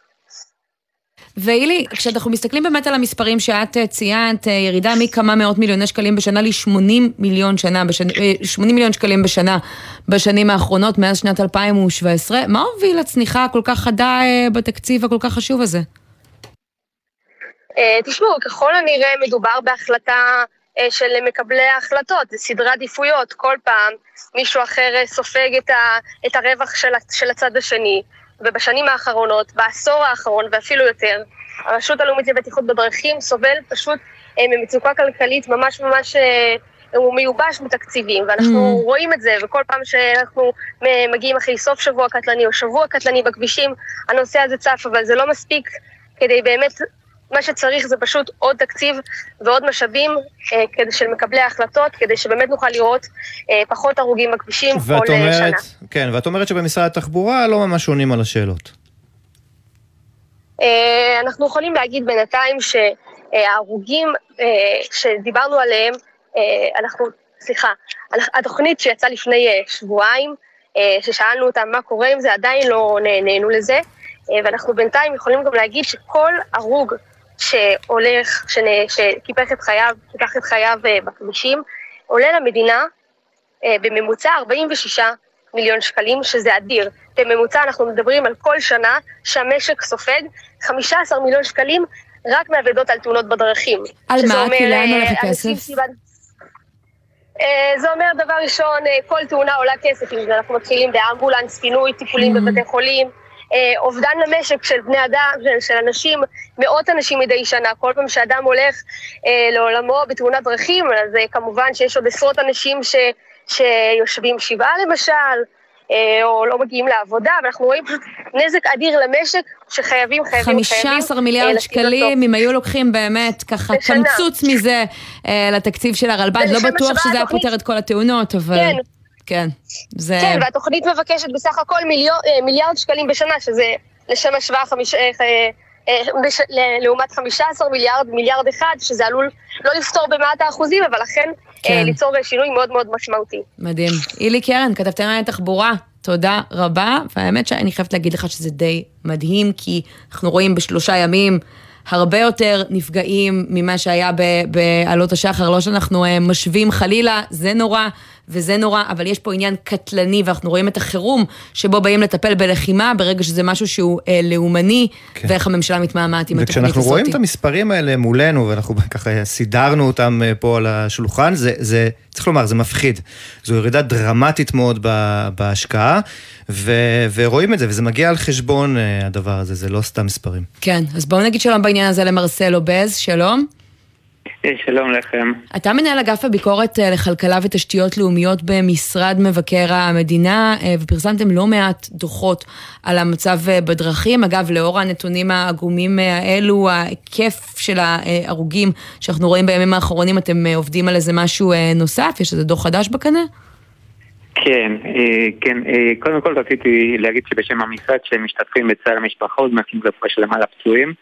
ואילי, כשאנחנו מסתכלים באמת על המספרים שאת אה, ציינת, אה, ירידה מכמה מאות מיליוני שקלים בשנה ל-80 מיליון. 80 אה, מיליון שקלים בשנה בשנים האחרונות, מאז שנת 2017, מה הוביל לצניחה הכל כך חדה בתקציב הכל כך חשוב הזה? תשמעו, ככל הנראה מדובר בהחלטה של מקבלי ההחלטות, זה סדרי עדיפויות, כל פעם מישהו אחר סופג את, ה, את הרווח של, של הצד השני. ובשנים האחרונות, בעשור האחרון ואפילו יותר, הרשות הלאומית לבטיחות בדרכים סובל פשוט אה, ממצוקה כלכלית ממש ממש... אה, הוא מיובש מתקציבים, ואנחנו mm. רואים את זה, וכל פעם שאנחנו מגיעים אחרי סוף שבוע קטלני או שבוע קטלני בכבישים, הנושא הזה צף, אבל זה לא מספיק כדי באמת מה שצריך זה פשוט עוד תקציב ועוד משאבים אה, כדי של מקבלי ההחלטות, כדי שבאמת נוכל לראות אה, פחות הרוגים בכבישים כל אה, אומרת, שנה. כן, ואת אומרת שבמשרד התחבורה לא ממש עונים על השאלות. אנחנו יכולים להגיד בינתיים שההרוגים שדיברנו עליהם, אנחנו, סליחה, התוכנית שיצאה לפני שבועיים, ששאלנו אותם מה קורה עם זה, עדיין לא נהנינו לזה. ואנחנו בינתיים יכולים גם להגיד שכל הרוג שהולך, שקיפח את חייו, קיפח את חייו אה, בכבישים, עולה למדינה אה, בממוצע 46 מיליון שקלים, שזה אדיר. בממוצע אנחנו מדברים על כל שנה שהמשק סופג 15 מיליון שקלים רק מאבדות על תאונות בדרכים. על מה? כי לאן הולך הכסף? זה אומר דבר ראשון, כל תאונה עולה כסף, אם אנחנו מתחילים באמבולנס, פינוי, טיפולים mm. בבתי חולים. אה, אובדן למשק של בני אדם, של, של אנשים, מאות אנשים מדי שנה. כל פעם שאדם הולך אה, לעולמו בתאונת דרכים, אז אה, כמובן שיש עוד עשרות אנשים ש, שיושבים שבעה למשל. אה, או לא מגיעים לעבודה, ואנחנו רואים נזק אדיר למשק שחייבים, חייבים, 15 חייבים. 15 מיליארד שקלים, אם היו לוקחים באמת ככה קמצוץ מזה אה, לתקציב של הרלב"ד, לא בטוח שזה היה פותר את כל התאונות, אבל... כן. כן, זה... כן, והתוכנית מבקשת בסך הכל מיליור, אה, מיליארד שקלים בשנה, שזה לשם השוואה חמיש... אה, אה, בש... לעומת 15 מיליארד, מיליארד אחד, שזה עלול לא לפתור במאת האחוזים, אבל אכן כן. ליצור שינוי מאוד מאוד משמעותי. מדהים. אילי קרן, כתבת עליי תחבורה. תודה רבה, והאמת שאני חייבת להגיד לך שזה די מדהים, כי אנחנו רואים בשלושה ימים הרבה יותר נפגעים ממה שהיה בעלות השחר, לא שאנחנו משווים חלילה, זה נורא. וזה נורא, אבל יש פה עניין קטלני, ואנחנו רואים את החירום שבו באים לטפל בלחימה, ברגע שזה משהו שהוא אה, לאומני, כן. ואיך הממשלה מתמהמהת עם התוכנית הזאת. וכשאנחנו רואים את המספרים האלה מולנו, ואנחנו <laughs> ככה סידרנו אותם אה, פה על השולחן, זה, זה, צריך לומר, זה מפחיד. זו ירידה דרמטית מאוד בהשקעה, ו, ורואים את זה, וזה מגיע על חשבון אה, הדבר הזה, זה לא סתם מספרים. כן, אז בואו נגיד שלום בעניין הזה למרסלו בז, שלום. שלום לכם. אתה מנהל אגף הביקורת אה, לכלכלה ותשתיות לאומיות במשרד מבקר המדינה, אה, ופרסמתם לא מעט דוחות על המצב אה, בדרכים. אגב, לאור הנתונים העגומים האלו, ההיקף של ההרוגים שאנחנו רואים בימים האחרונים, אתם עובדים על איזה משהו נוסף? יש איזה דוח חדש בקנה? כן, כן. קודם כל רציתי להגיד שבשם המשרד שמשתתפים בצער המשפחות, מאחלים רפואה שלמה לפצועים.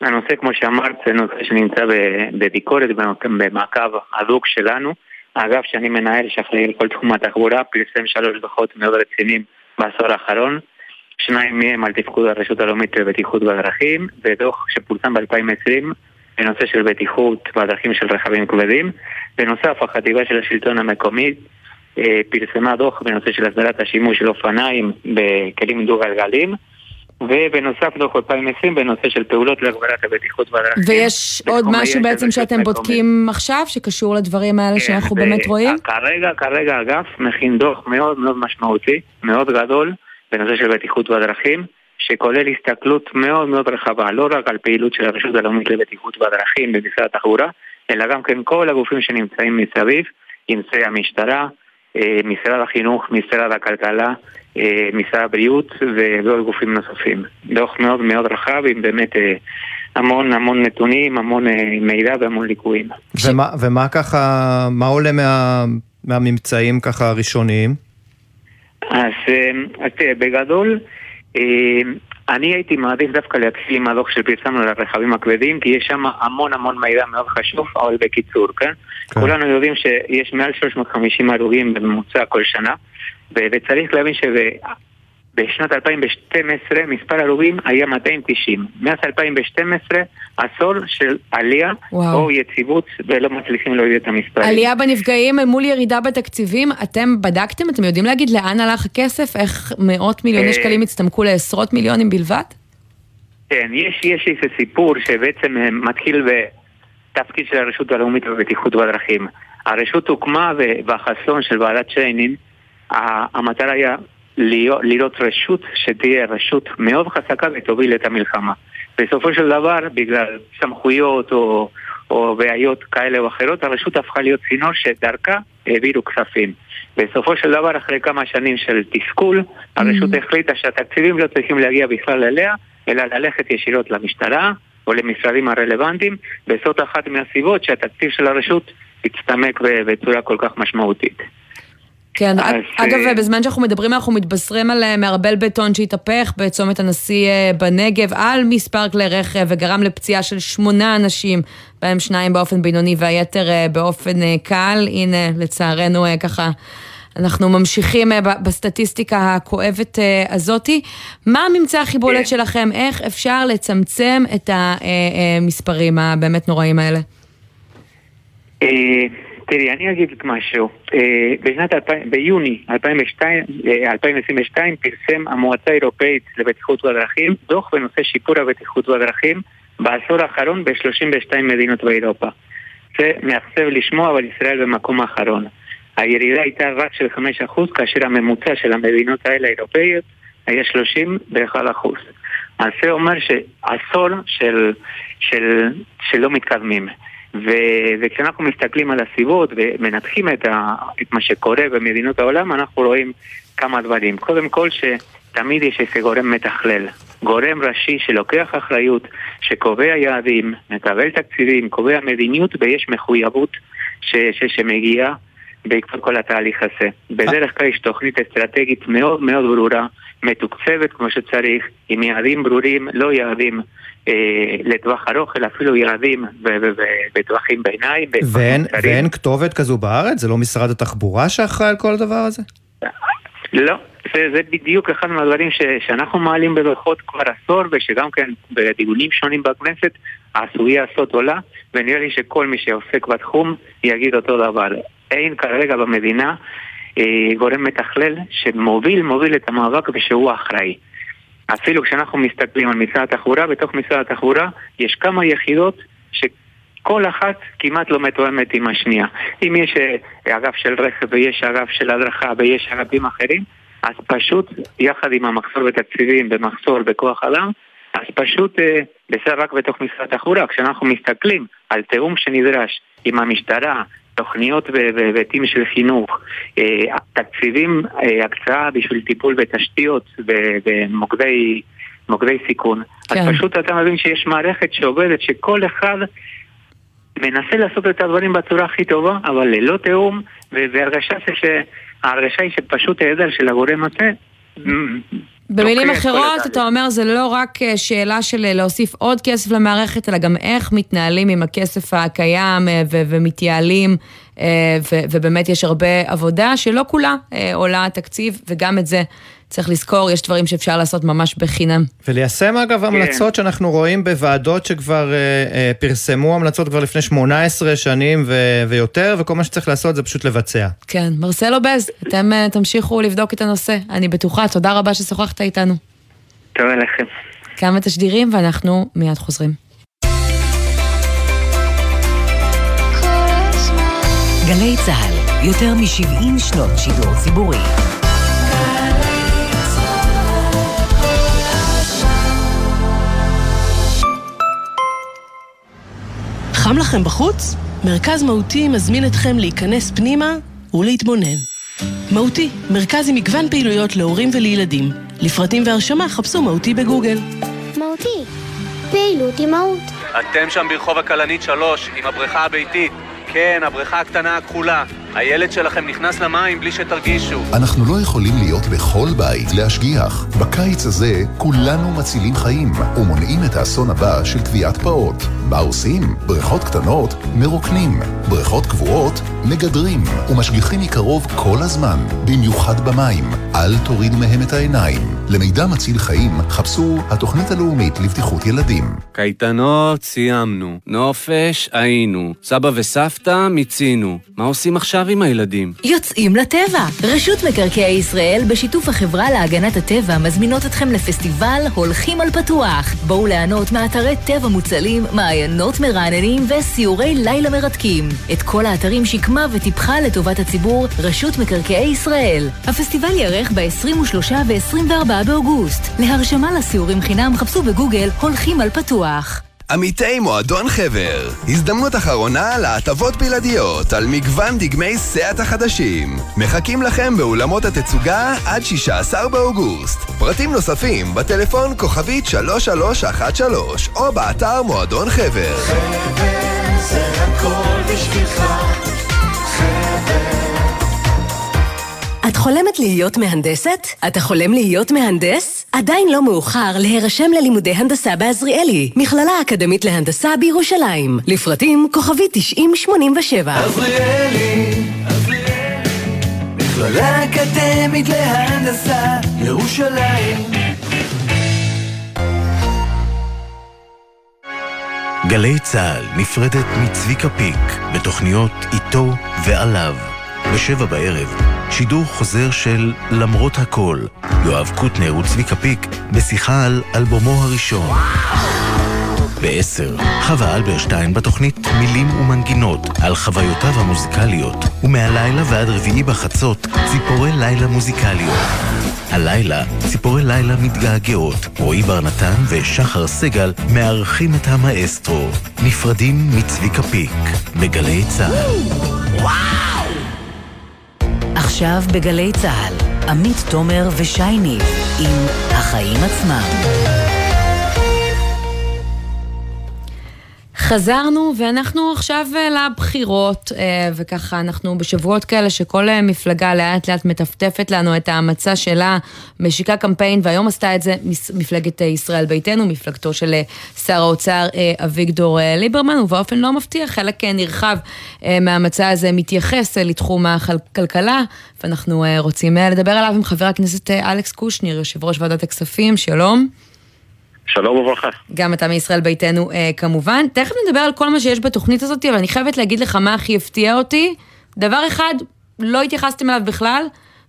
הנושא, כמו שאמרת, זה נושא שנמצא בביקורת, במעקב הדוק שלנו. האגף שאני מנהל, שאחראי על כל תחום התחבורה, פרסם שלוש דוחות מאוד רציניים בעשור האחרון. שניים מהם על תפקוד הרשות הלאומית לבטיחות בדרכים, ודוח שפורסם ב-2020 בנושא של בטיחות בדרכים של רכבים כבדים. בנוסף, החטיבה של השלטון המקומי אה, פרסמה דוח בנושא של הסדרת השימוש של אופניים בכלים דו-גלגליים. ובנוסף דוח 2020 בנושא של פעולות להגבלת הבטיחות בדרכים. ויש עוד משהו בעצם שאתם בודקים עכשיו, שקשור לדברים האלה כן, שאנחנו באמת רואים? כרגע, כרגע האגף מכין דוח מאוד מאוד משמעותי, מאוד גדול, בנושא של בטיחות בדרכים. שכולל הסתכלות מאוד מאוד רחבה, לא רק על פעילות של הרשות הלאומית לבטיחות בדרכים במשרד התחבורה, אלא גם כן כל הגופים שנמצאים מסביב, אם זה המשטרה, משרד החינוך, משרד הכלכלה, אה, משרד הבריאות ועוד גופים נוספים. דוח מאוד מאוד רחב עם באמת אה, המון המון נתונים, המון מידע והמון ליקויים. ומה, ומה ככה, מה עולה מה, מהממצאים ככה הראשוניים? אז, אז תראה, בגדול, אני הייתי מעדיף דווקא להתחיל עם הדוח שפרסמנו לרכבים הכבדים, כי יש שם המון המון מידע מאוד חשוב, אבל בקיצור, כן? כן. כולנו יודעים שיש מעל 350 הרוגים בממוצע כל שנה, וצריך להבין שבשנת 2012 מספר הרוגים היה 290. מאז 2012 עשור של עלייה וואו. או יציבות ולא מצליחים להוריד את המספרים. עלייה בנפגעים מול ירידה בתקציבים, אתם בדקתם? אתם יודעים להגיד לאן הלך הכסף? איך מאות מיליוני אה, שקלים הצטמקו לעשרות מיליונים בלבד? כן, יש, יש איזה סיפור שבעצם מתחיל ב... תפקיד של הרשות הלאומית לבטיחות בדרכים. הרשות הוקמה בחסון של ועדת שיינין, המטרה היה לראות רשות שתהיה רשות מאוד חזקה ותוביל את המלחמה. בסופו של דבר, בגלל סמכויות או, או בעיות כאלה או אחרות, הרשות הפכה להיות צינור שדרכה העבירו כספים. בסופו של דבר, אחרי כמה שנים של תסכול, הרשות mm-hmm. החליטה שהתקציבים לא צריכים להגיע בכלל אליה, אלא ללכת ישירות למשטרה, או למשרדים הרלוונטיים, וזאת אחת מהסיבות שהתקציב של הרשות הצטמק בצורה כל כך משמעותית. כן, אז, אגב, אה, בזמן שאנחנו מדברים, אנחנו מתבשרים על אה, מערבל בטון שהתהפך בצומת הנשיא אה, בנגב על מספר כלי רכב וגרם לפציעה של שמונה אנשים, בהם שניים באופן בינוני והיתר באופן קל. הנה, לצערנו, ככה... אנחנו ממשיכים אה, בסטטיסטיקה הכואבת אה, הזאתי. מה הממצא החיבולת כן. שלכם? איך אפשר לצמצם את המספרים אה, הבאמת נוראים האלה? תראי, אני אגיד משהו. בשנת, ביוני 2022 פרסם המועצה האירופאית לבטיחות בדרכים דוח בנושא שיפור הבטיחות בדרכים בעשור האחרון ב-32 מדינות באירופה. זה מאכזב לשמוע, אבל ישראל במקום האחרון. הירידה הייתה רק של 5% כאשר הממוצע של המדינות האלה האירופאיות היה 31%. אז זה אומר שעשור של, של, שלא מתקדמים. ו, וכשאנחנו מסתכלים על הסיבות ומנתחים את, ה, את מה שקורה במדינות העולם, אנחנו רואים כמה דברים. קודם כל שתמיד יש איזה גורם מתכלל. גורם ראשי שלוקח אחריות, שקובע יעדים, מקבל תקציבים, קובע מדיניות ויש מחויבות ש, ש, שמגיעה בעקבות כל התהליך הזה. בדרך כלל יש תוכנית אסטרטגית מאוד מאוד ברורה, מתוקצבת כמו שצריך, עם יעדים ברורים, לא יעדים אה, לטווח ארוך, אלא אפילו יעדים בטווחים ביניים. ואין, ואין כתובת כזו בארץ? זה לא משרד התחבורה שאחראי על כל הדבר הזה? לא, זה, זה בדיוק אחד מהדברים ש, שאנחנו מעלים בדוחות כבר עשור, ושגם כן בדיונים שונים בכנסת, הסוגיה הזאת עולה, ונראה לי שכל מי שעוסק בתחום יגיד אותו דבר. אין כרגע במדינה גורם מתכלל שמוביל, מוביל את המאבק ושהוא אחראי. אפילו כשאנחנו מסתכלים על משרד התחבורה, בתוך משרד התחבורה יש כמה יחידות שכל אחת כמעט לא מתואמת עם השנייה. אם יש אה, אגף של רכב ויש אגף של הדרכה ויש אגפים אחרים, אז פשוט, יחד עם המחסור בתקציבים ומחסור בכוח אדם, אז פשוט אה, בסדר רק בתוך משרד התחבורה, כשאנחנו מסתכלים על תיאום שנדרש עם המשטרה, תוכניות והיבטים של חינוך, אה, תקציבים, אה, הקצאה בשביל טיפול בתשתיות במוקדי מוקדי סיכון. כן. אז פשוט אתה מבין שיש מערכת שעובדת, שכל אחד מנסה לעשות את הדברים בצורה הכי טובה, אבל ללא תיאום, והרגשה היא שפשוט היעדר של הגורם הזה במילים אחרות, אתה אומר, זה לא רק אה, שאלה של אה, להוסיף עוד כסף למערכת, אלא גם איך מתנהלים עם הכסף הקיים אה, ו- ומתייעלים, ו- ובאמת יש הרבה עבודה שלא כולה עולה תקציב, וגם את זה צריך לזכור, יש דברים שאפשר לעשות ממש בחינם. וליישם אגב כן. המלצות שאנחנו רואים בוועדות שכבר אה, אה, פרסמו המלצות כבר לפני 18 שנים ו- ויותר, וכל מה שצריך לעשות זה פשוט לבצע. כן, מרסלו בז, אתם אה, תמשיכו לבדוק את הנושא, אני בטוחה, תודה רבה ששוחחת איתנו. תודה לכם. כמה תשדירים ואנחנו מיד חוזרים. גלי צה"ל, יותר מ-70 שנות שידור ציבורי. חם לכם בחוץ? מרכז מהותי מזמין אתכם להיכנס פנימה ולהתבונן. מהותי, מרכז עם מגוון פעילויות להורים ולילדים. לפרטים והרשמה חפשו מהותי בגוגל. מהותי, פעילות עם מהות. אתם שם ברחוב הכלנית 3, עם הבריכה הביתית. כן, הבריכה הקטנה הכחולה. הילד שלכם נכנס למים בלי שתרגישו. אנחנו לא יכולים להיות בכל בית להשגיח. בקיץ הזה כולנו מצילים חיים ומונעים את האסון הבא של טביעת פעוט. מה עושים? בריכות קטנות מרוקנים, בריכות קבועות מגדרים ומשגיחים מקרוב כל הזמן, במיוחד במים. אל תורידו מהם את העיניים. למידע מציל חיים חפשו התוכנית הלאומית לבטיחות ילדים. קייטנות סיימנו, נופש היינו, סבא וסבתא מיצינו. מה עושים עכשיו עם הילדים? יוצאים לטבע! רשות מקרקעי ישראל בשיתוף החברה להגנת הטבע מזמינות אתכם לפסטיבל הולכים על פתוח. בואו ליהנות מאתרי טבע מוצלים, מעיינות מרעננים וסיורי לילה מרתקים. את כל האתרים שיקמה וטיפחה לטובת הציבור רשות מקרקעי ישראל. הפסטיבל יארך ב-23 ו-24 באוגוסט. להרשמה לסיורים חינם חפשו בגוגל הולכים על פתוח. עמיתי מועדון חבר, הזדמנות אחרונה להטבות בלעדיות על מגוון דגמי סאט החדשים. מחכים לכם באולמות התצוגה עד 16 באוגוסט. פרטים נוספים בטלפון כוכבית 3313 או באתר מועדון חבר. חבר זה הכל בשבילך את חולמת להיות מהנדסת? אתה חולם להיות מהנדס? עדיין לא מאוחר להירשם ללימודי הנדסה בעזריאלי, מכללה אקדמית להנדסה בירושלים. לפרטים כוכבי 9087. עזריאלי, עזריאלי, מכללה אקדמית להנדסה, ירושלים. גלי צה"ל נפרדת מצביקה פיק בתוכניות איתו ועליו. בשבע בערב, שידור חוזר של למרות הכל, יואב קוטנר וצביקה פיק בשיחה על אלבומו הראשון. בעשר, חווה אלברשטיין בתוכנית מילים ומנגינות על חוויותיו המוזיקליות, ומהלילה ועד רביעי בחצות, ציפורי לילה מוזיקליות. הלילה, ציפורי לילה מתגעגעות, רועי בר נתן ושחר סגל מארחים את המאסטרו, נפרדים מצביקה פיק, בגלי צה"ל. וואו! עכשיו בגלי צה"ל, עמית תומר ושייני עם החיים עצמם. חזרנו, ואנחנו עכשיו אה, לבחירות, אה, וככה אנחנו בשבועות כאלה שכל אה, מפלגה לאט לאט מטפטפת לנו את המצע שלה, משיקה קמפיין, והיום עשתה את זה מפלגת ישראל ביתנו, מפלגתו של שר האוצר אביגדור ליברמן, ובאופן לא מפתיע, חלק נרחב מהמצע הזה מתייחס לתחום הכלכלה, ואנחנו רוצים לדבר עליו עם חבר הכנסת אלכס קושניר, יושב ראש ועדת הכספים, שלום. שלום וברכה. גם אתה מישראל ביתנו אה, כמובן. תכף נדבר על כל מה שיש בתוכנית הזאת, אבל אני חייבת להגיד לך מה הכי הפתיע אותי. דבר אחד, לא התייחסתם אליו בכלל,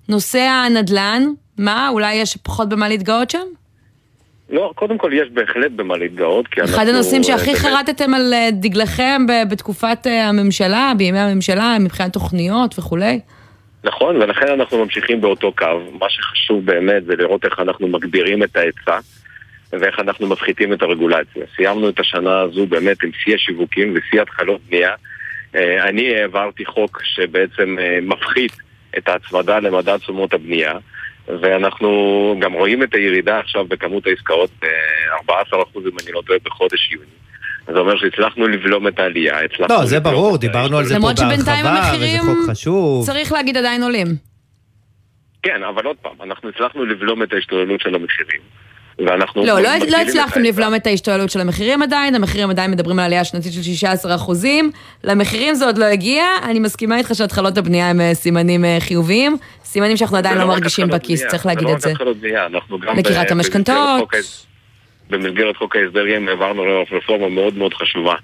נושא הנדל"ן. מה, אולי יש פחות במה להתגאות שם? לא, קודם כל יש בהחלט במה להתגאות, כי אנחנו... אחד הנושאים שהכי באמת... חרטתם על אה, דגלכם בתקופת אה, הממשלה, בימי הממשלה, מבחינת תוכניות וכולי. נכון, ולכן אנחנו ממשיכים באותו קו. מה שחשוב באמת זה לראות איך אנחנו מגבירים את ההיצע. ואיך אנחנו מפחיתים את הרגולציה. סיימנו את השנה הזו באמת עם שיא השיווקים ושיא התחלות בנייה. אה, אני העברתי חוק שבעצם אה, מפחית את ההצמדה למדד תשומות הבנייה, ואנחנו גם רואים את הירידה עכשיו בכמות העסקאות ב-14% אם אני לא טועה בחודש יוני. זה אומר שהצלחנו לבלום את העלייה, הצלחנו... לא, זה ברור, דיברנו על זה פה בהרחבה, וזה חוק חשוב. צריך להגיד עדיין עולים. כן, אבל עוד פעם, אנחנו הצלחנו לבלום את ההשתוללות של המחירים. ואנחנו... לא, לא, לא הצלחתם לבלום את ההשתוללות של המחירים עדיין, המחירים עדיין מדברים על עלייה שנתית של 16 אחוזים. למחירים זה עוד לא הגיע, אני מסכימה איתך שהתחלות הבנייה הם אה, סימנים אה, חיוביים, סימנים שאנחנו עדיין לא, לא מרגישים בכיס, צריך להגיד את זה. זה לא בנייה. לקירת המשכנתאות. במסגרת חוק ההסדרים העברנו רפורמה מאוד מאוד חשובה,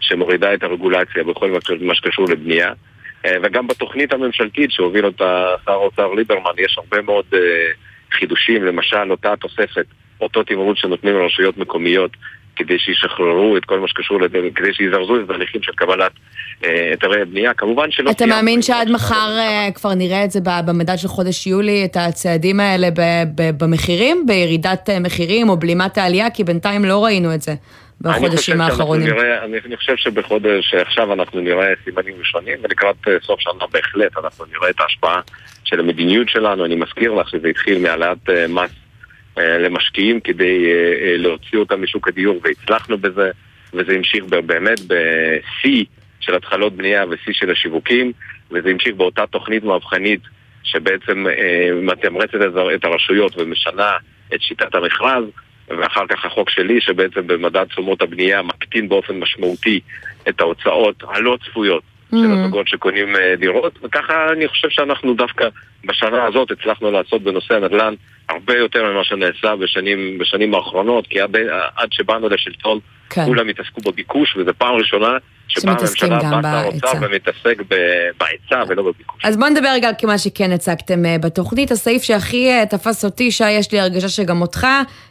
שמורידה את הרגולציה בכל מה שקשור לבנייה. אה, וגם בתוכנית הממשלתית שהוביל אותה שר האוצר ליברמן יש הרבה מאוד חידושים, למשל אותה תוספת אותו תמרוץ שנותנים לרשויות מקומיות כדי שישחררו את כל מה שקשור, כדי שיזרזו את ההליכים של קבלת אה, היתרי הבנייה. כמובן שלא... אתה מאמין שעד מחר אה, כבר נראה את זה במדד של חודש יולי, את הצעדים האלה במחירים, בירידת אה, מחירים או בלימת העלייה? כי בינתיים לא ראינו את זה בחודשים האחרונים? נראה, אני, אני חושב שבחודש, עכשיו אנחנו נראה סימנים ראשונים, ולקראת אה, סוף שנה בהחלט אנחנו נראה את ההשפעה של המדיניות שלנו. אני מזכיר לך שזה התחיל מהעלאת אה, מס למשקיעים כדי להוציא אותם משוק הדיור, והצלחנו בזה, וזה המשיך באמת בשיא של התחלות בנייה ושיא של השיווקים, וזה המשיך באותה תוכנית מהפכנית שבעצם מתמרצת את הרשויות ומשנה את שיטת המכרז. ואחר כך החוק שלי שבעצם במדד תשומות הבנייה מקטין באופן משמעותי את ההוצאות הלא צפויות. של הזוגות שקונים אה, דירות וככה אני חושב שאנחנו דווקא בשנה הזאת הצלחנו לעשות בנושא הנדל"ן הרבה יותר ממה שנעשה בשנים, בשנים האחרונות כי עד, עד שבאנו לשלטון כן. כולם התעסקו בביקוש וזו פעם ראשונה שבה הממשלה בא שר האוצר ומתעסק בהיצע ולא בביקוש. אז בוא נדבר רגע על מה שכן הצגתם אה, בתוכנית. הסעיף שהכי אה, תפס אותי, שי, יש לי הרגשה שגם אותך,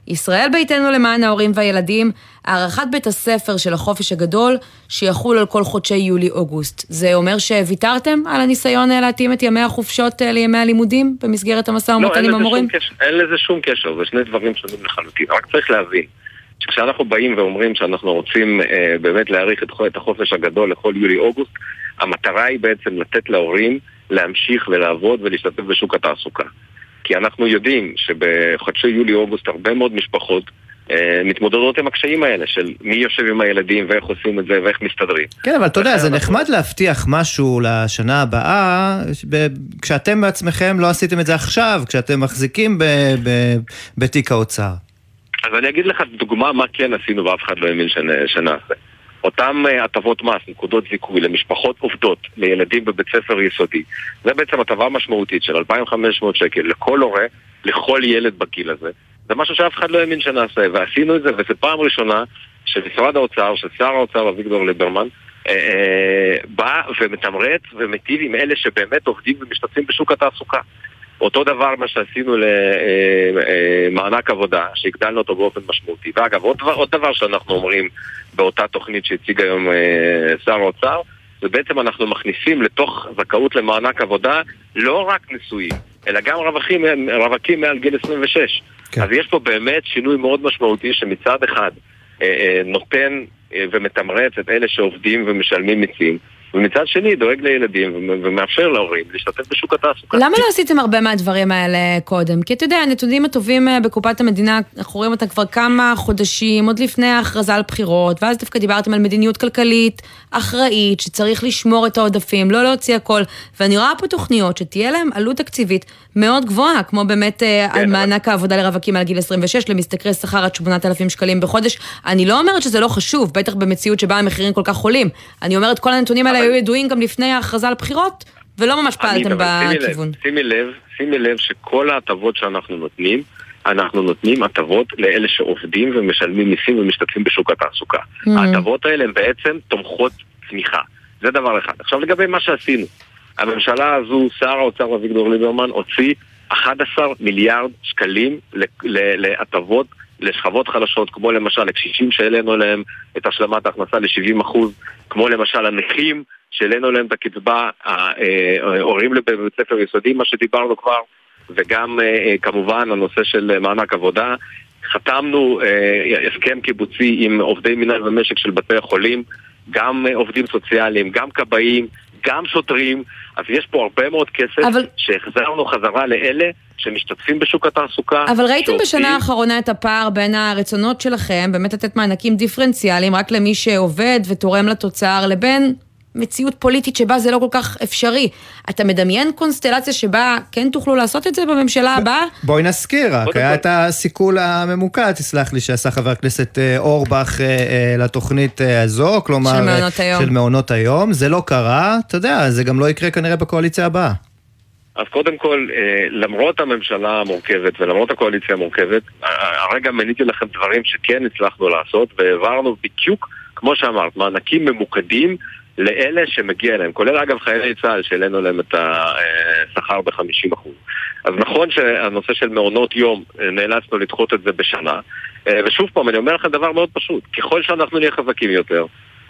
ישראל ביתנו למען ההורים והילדים, הארכת בית הספר של החופש הגדול, שיחול על כל חודשי יולי-אוגוסט. זה אומר שוויתרתם על הניסיון אה, להתאים את ימי החופשות לימי הלימודים במסגרת המשא ומתן לא, עם המורים? לא, אין לזה שום קשר, זה שני דברים שונים לחלוטין. רק צריך להבין. שכשאנחנו באים ואומרים שאנחנו רוצים אה, באמת להאריך את, את החופש הגדול לכל יולי-אוגוסט, המטרה היא בעצם לתת להורים להמשיך ולעבוד ולהשתתף בשוק התעסוקה. כי אנחנו יודעים שבחודשי יולי-אוגוסט הרבה מאוד משפחות אה, מתמודדות עם הקשיים האלה של מי יושב עם הילדים ואיך עושים את זה ואיך מסתדרים. כן, אבל אתה יודע, זה נחמד להבטיח משהו לשנה הבאה, כשאתם בעצמכם לא עשיתם את זה עכשיו, כשאתם מחזיקים בתיק האוצר. אז אני אגיד לך דוגמה מה כן עשינו ואף אחד לא האמין שנעשה. אותם אה, הטבות מס, נקודות זיכוי למשפחות עובדות, לילדים בבית ספר יסודי, זה בעצם הטבה משמעותית של 2,500 שקל לכל הורה, לכל ילד בגיל הזה. זה משהו שאף אחד לא האמין שנעשה, ועשינו את זה, וזו פעם ראשונה שמשרד האוצר, ששר האוצר אביגדור ליברמן, אה, אה, בא ומתמרץ ומיטיב עם אלה שבאמת עובדים ומשתתפים בשוק התעסוקה. אותו דבר מה שעשינו למענק אה, אה, עבודה, שהגדלנו אותו באופן משמעותי. ואגב, עוד דבר, עוד דבר שאנחנו אומרים באותה תוכנית שהציג היום אה, שר האוצר, זה בעצם אנחנו מכניסים לתוך זכאות למענק עבודה לא רק נשואים, אלא גם רווחים, רווקים מעל גיל 26. כן. אז יש פה באמת שינוי מאוד משמעותי שמצד אחד נותן ומתמרץ את אלה שעובדים ומשלמים מיסים, ומצד שני דואג לילדים ומאפשר להורים להשתתף בשוק התעסוקה. למה לא עשיתם הרבה מהדברים האלה קודם? כי אתה יודע, הנתונים הטובים אה, בקופת המדינה, אנחנו רואים אותם כבר כמה חודשים, עוד לפני ההכרזה על בחירות, ואז דווקא דיברתם על מדיניות כלכלית אחראית, שצריך לשמור את העודפים, לא להוציא הכל, ואני רואה פה תוכניות שתהיה להם עלות תקציבית מאוד גבוהה, כמו באמת אה, כן, על אבל... מענק העבודה לרווקים מעל גיל 26, למשתכרי שכר עד 8,000 שקלים בחודש. אני לא אומרת שזה לא חשוב, בטח במציאות שבה המחירים כל כך עולים. אני אומרת, כל הנתונים האלה היו ידועים גם לפני ההכרזה על בחירות, ולא ממש פעלתם בכיוון. שימי לב, שימי לב שכל ההטבות שאנחנו נותנים, אנחנו נותנים הטבות לאלה שעובדים ומשלמים מיסים ומשתתפים בשוק התעסוקה. Mm. ההטבות האלה הן בעצם תומכות צמיחה. זה דבר אחד. עכשיו לגבי מה שעשינו. הממשלה הזו, שר האוצר אביגדור ליברמן, הוציא 11 מיליארד שקלים להטבות לשכבות חלשות, כמו למשל לקשישים שהעלינו להם את השלמת ההכנסה ל-70%, כמו למשל הנכים שהעלינו להם את הקצבה, ההורים לבית ספר יסודי, מה שדיברנו כבר, וגם אה, כמובן הנושא של מענק עבודה. חתמנו אה, הסכם קיבוצי עם עובדי מנהל ומשק של בתי החולים, גם עובדים סוציאליים, גם כבאים, גם שוטרים, אז יש פה הרבה מאוד כסף אבל... שהחזרנו חזרה לאלה שמשתתפים בשוק התעסוקה. אבל ראיתם שעובדים... בשנה האחרונה את הפער בין הרצונות שלכם, באמת לתת מענקים דיפרנציאליים רק למי שעובד ותורם לתוצר, לבין מציאות פוליטית שבה זה לא כל כך אפשרי. אתה מדמיין קונסטלציה שבה כן תוכלו לעשות את זה בממשלה הבאה? בואי נזכיר רק, היה את הסיכול הממוקד, תסלח לי, שעשה חבר הכנסת אה, אורבך אה, אה, לתוכנית הזו, כלומר... של מעונות היום. של מעונות היום. זה לא קרה, אתה יודע, זה גם לא יקרה כנראה בקואליציה הבאה. אז קודם כל, למרות הממשלה המורכבת ולמרות הקואליציה המורכבת, הרגע מניתי לכם דברים שכן הצלחנו לעשות, והעברנו בדיוק, כמו שאמרת, מענקים ממוקדים לאלה שמגיע להם, כולל אגב חיילי צה"ל שהעלינו להם את השכר ב-50%. אז נכון שהנושא של מעונות יום, אה, נאלצנו לדחות את זה בשנה. אה, ושוב פעם, אני אומר לכם דבר מאוד פשוט, ככל שאנחנו נהיה חזקים יותר,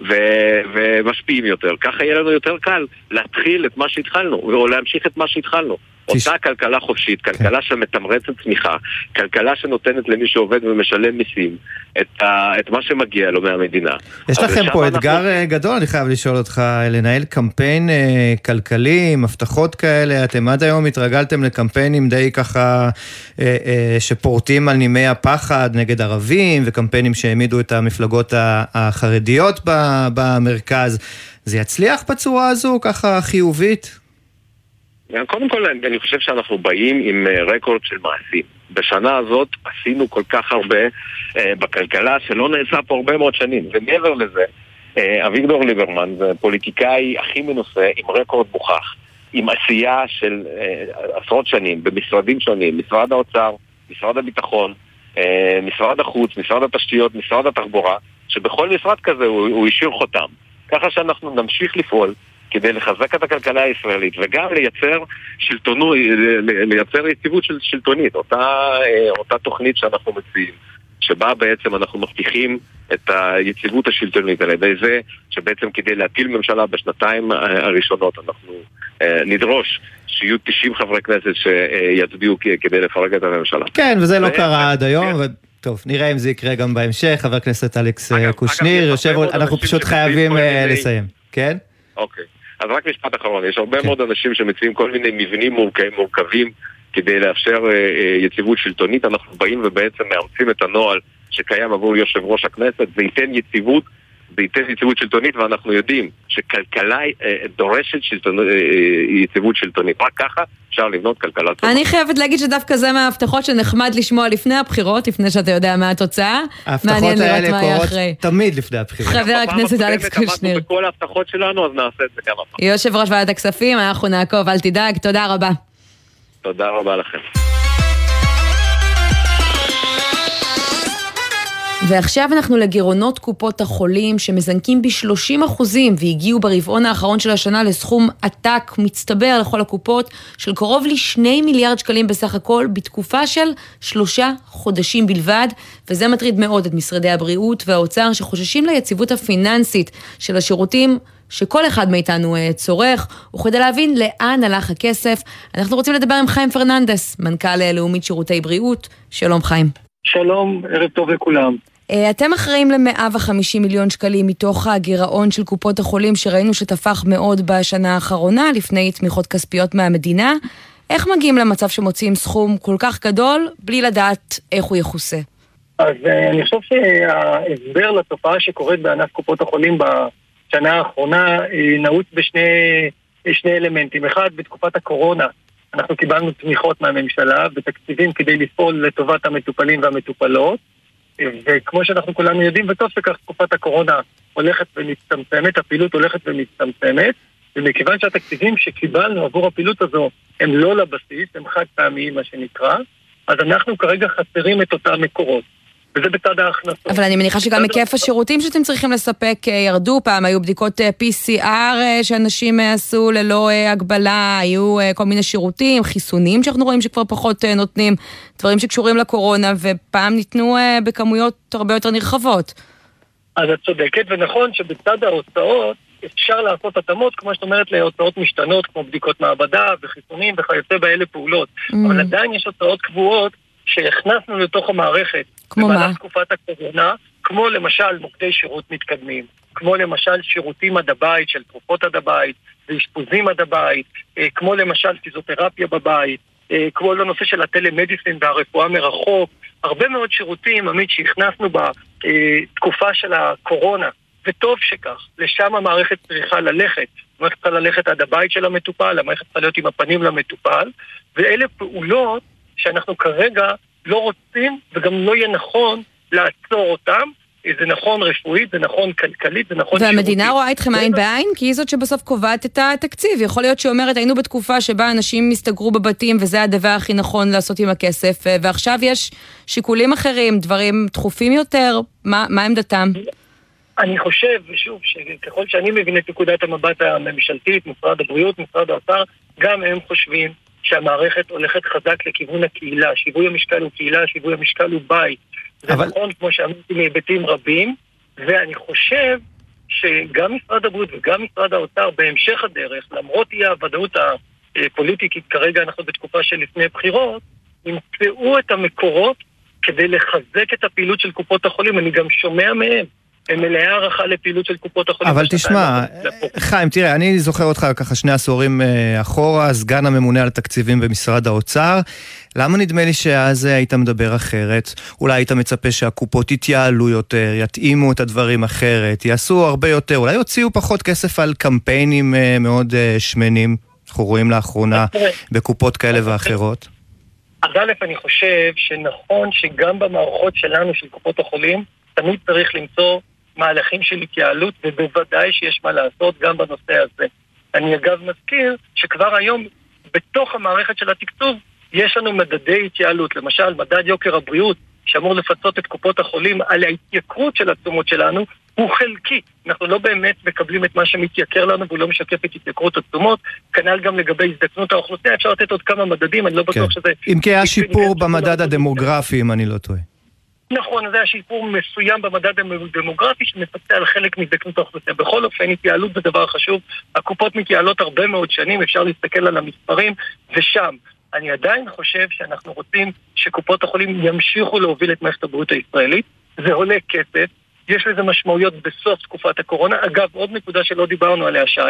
ו- ומשפיעים יותר, ככה יהיה לנו יותר קל להתחיל את מה שהתחלנו, או להמשיך את מה שהתחלנו. אותה כלכלה חופשית, כלכלה כן. שמתמרצת צמיחה, כלכלה שנותנת למי שעובד ומשלם מיסים את, ה, את מה שמגיע לו מהמדינה. יש לכם פה אנחנו... אתגר אה, גדול, אני חייב לשאול אותך, לנהל קמפיין אה, כלכלי עם הבטחות כאלה, אתם עד היום התרגלתם לקמפיינים די ככה אה, אה, שפורטים על נימי הפחד נגד ערבים, וקמפיינים שהעמידו את המפלגות החרדיות במרכז. זה יצליח בצורה הזו, ככה חיובית? קודם כל, אני חושב שאנחנו באים עם אה, רקורד של מעשים. בשנה הזאת עשינו כל כך הרבה אה, בכלכלה שלא נעשה פה הרבה מאוד שנים. ומעבר לזה, אה, אביגדור ליברמן זה הפוליטיקאי הכי מנוסה עם רקורד מוכח, עם עשייה של אה, עשרות שנים במשרדים שונים, משרד האוצר, משרד הביטחון, אה, משרד החוץ, משרד התשתיות, משרד התחבורה, שבכל משרד כזה הוא, הוא השאיר חותם. ככה שאנחנו נמשיך לפעול כדי לחזק את הכלכלה הישראלית וגם לייצר שלטונו, לייצר יציבות של, שלטונית, אותה, אותה תוכנית שאנחנו מציעים, שבה בעצם אנחנו מבטיחים את היציבות השלטונית על ידי זה שבעצם כדי להטיל ממשלה בשנתיים הראשונות אנחנו אה, נדרוש שיהיו 90 חברי כנסת שיצביעו כדי לפרק את הממשלה. כן, וזה לא קרה עד היום. כן. טוב, נראה אם זה יקרה גם בהמשך. חבר הכנסת אלכס אה, קושניר, יושב, אנחנו פשוט חייבים אה, לסיים. כן? אוקיי. אז רק משפט אחרון, יש הרבה כן. מאוד אנשים שמציעים כל מיני מבנים מורכבים, מורכבים כדי לאפשר אה, אה, יציבות שלטונית. אנחנו באים ובעצם מאמצים את הנוהל שקיים עבור יושב ראש הכנסת, זה ייתן יציבות זה ייתן יציבות שלטונית, ואנחנו יודעים שכלכלה אה, דורשת שלטונ... אה, אה, יציבות שלטונית. רק ככה אפשר לבנות כלכלה טובה. אני חייבת להגיד שדווקא זה מההבטחות שנחמד לשמוע לפני הבחירות, לפני שאתה יודע מה התוצאה. ההבטחות האלה קורות תמיד לפני הבחירות. חבר הכנסת אלכס קושניר. בכל ההבטחות שלנו, אז נעשה את זה גם הפעם. יושב ראש ועדת הכספים, אנחנו נעקוב, אל תדאג. תודה רבה. תודה רבה לכם. ועכשיו אנחנו לגירעונות קופות החולים שמזנקים ב-30 אחוזים והגיעו ברבעון האחרון של השנה לסכום עתק מצטבר לכל הקופות של קרוב ל-2 מיליארד שקלים בסך הכל בתקופה של שלושה חודשים בלבד, וזה מטריד מאוד את משרדי הבריאות והאוצר שחוששים ליציבות הפיננסית של השירותים שכל אחד מאיתנו אה, צורך, וכדי להבין לאן הלך הכסף, אנחנו רוצים לדבר עם חיים פרננדס, מנכ"ל אה, לאומית שירותי בריאות. שלום חיים. שלום, ערב טוב לכולם. אה, אתם אחראים ל-150 מיליון שקלים מתוך הגירעון של קופות החולים שראינו שטפח מאוד בשנה האחרונה לפני תמיכות כספיות מהמדינה. איך מגיעים למצב שמוציאים סכום כל כך גדול בלי לדעת איך הוא יכוסה? אז אה, אני חושב שההסבר לתופעה שקורית בענף קופות החולים בשנה האחרונה אה, נעוץ בשני אלמנטים. אחד, בתקופת הקורונה אנחנו קיבלנו תמיכות מהממשלה ותקציבים כדי לפעול לטובת המטופלים והמטופלות. וכמו שאנחנו כולנו יודעים, וטוב שכך תקופת הקורונה הולכת ומצטמצמת, הפעילות הולכת ומצטמצמת, ומכיוון שהתקציבים שקיבלנו עבור הפעילות הזו הם לא לבסיס, הם חד פעמיים מה שנקרא, אז אנחנו כרגע חסרים את אותם מקורות. וזה בצד ההכנסות. אבל אני מניחה שגם היקף השירותים שאתם צריכים לספק אה, ירדו פעם, היו בדיקות אה, PCR אה, שאנשים עשו ללא הגבלה, היו כל מיני שירותים, חיסונים שאנחנו רואים שכבר פחות נותנים, דברים שקשורים לקורונה, ופעם ניתנו בכמויות הרבה יותר נרחבות. אז את צודקת, ונכון שבצד ההוצאות אפשר לעשות התאמות, כמו שאת אומרת, להוצאות משתנות, כמו בדיקות מעבדה וחיסונים וכיוצא באלה פעולות. Mm. אבל עדיין יש הוצאות קבועות שהכנסנו לתוך המערכת. כמו מה? במהלך תקופת הקורונה, כמו למשל מוקדי שירות מתקדמים, כמו למשל שירותים עד הבית של תרופות עד הבית, ואשפוזים עד הבית, אה, כמו למשל פיזיותרפיה בבית, אה, כמו לנושא של הטלמדיסין והרפואה מרחוק, הרבה מאוד שירותים, עמית, שהכנסנו בתקופה של הקורונה, וטוב שכך, לשם המערכת צריכה ללכת. המערכת צריכה ללכת עד הבית של המטופל, המערכת צריכה להיות עם הפנים למטופל, ואלה פעולות שאנחנו כרגע לא רוצים וגם לא יהיה נכון לעצור אותם. זה נכון רפואית, זה נכון כלכלית, זה נכון שירותית. והמדינה רואה אתכם עין בעין? כי היא זאת שבסוף קובעת את התקציב. יכול להיות שהיא אומרת, היינו בתקופה שבה אנשים הסתגרו בבתים וזה הדבר הכי נכון לעשות עם הכסף, ועכשיו יש שיקולים אחרים, דברים דחופים יותר, מה, מה עמדתם? אני חושב, ושוב, שככל שאני מבין את נקודת המבט הממשלתית, משרד הבריאות, משרד האוצר, גם הם חושבים שהמערכת הולכת חזק לכיוון הקהילה. שיווי המשקל הוא קהילה, שיווי המשקל הוא בית. זה אבל... נכון, כמו שאמרתי, מהיבטים רבים, ואני חושב שגם משרד הבריאות וגם משרד האוצר בהמשך הדרך, למרות אי הוודאות פוליטי, כי כרגע אנחנו בתקופה של לפני בחירות, ימצאו את המקורות כדי לחזק את הפעילות של קופות החולים. אני גם שומע מהם הם מלאי הערכה לפעילות של קופות החולים. אבל תשמע, חיים, תראה, אני זוכר אותך ככה שני עשורים אה, אחורה, סגן הממונה על התקציבים במשרד האוצר. למה נדמה לי שאז היית מדבר אחרת? אולי היית מצפה שהקופות יתייעלו יותר, יתאימו את הדברים אחרת, יעשו הרבה יותר, אולי יוציאו פחות כסף על קמפיינים אה, מאוד אה, שמנים, אנחנו רואים לאחרונה בקופות כאלה ואחרות. אז א', אני חושב שנכון שגם במערכות שלנו, של קופות החולים, תמיד צריך למצוא מהלכים של התייעלות, ובוודאי שיש מה לעשות גם בנושא הזה. אני אגב מזכיר שכבר היום בתוך המערכת של התקצוב יש לנו מדדי התייעלות. למשל, מדד יוקר הבריאות, שאמור לפצות את קופות החולים על ההתייקרות של התשומות שלנו, הוא חלקי. אנחנו לא באמת מקבלים את מה שמתייקר לנו והוא לא משקף את התייקרות התשומות. כנ"ל גם לגבי הזדקנות האוכלוסייה, אפשר לתת עוד כמה מדדים, אני לא בטוח כן. שזה... אם כי היה שיפור במדד הדמוגרפי, אם אני לא טועה. נכון, זה היה שיפור מסוים במדד הדמוגרפי שמפצה על חלק מהזדקנות האוכלוסייה. בכל אופן, התייעלות זה דבר חשוב. הקופות מתייעלות הרבה מאוד שנים, אפשר להסתכל על המספרים, ושם. אני עדיין חושב שאנחנו רוצים שקופות החולים ימשיכו להוביל את מערכת הבריאות הישראלית. זה עולה כסף, יש לזה משמעויות בסוף תקופת הקורונה. אגב, עוד נקודה שלא דיברנו עליה, שי,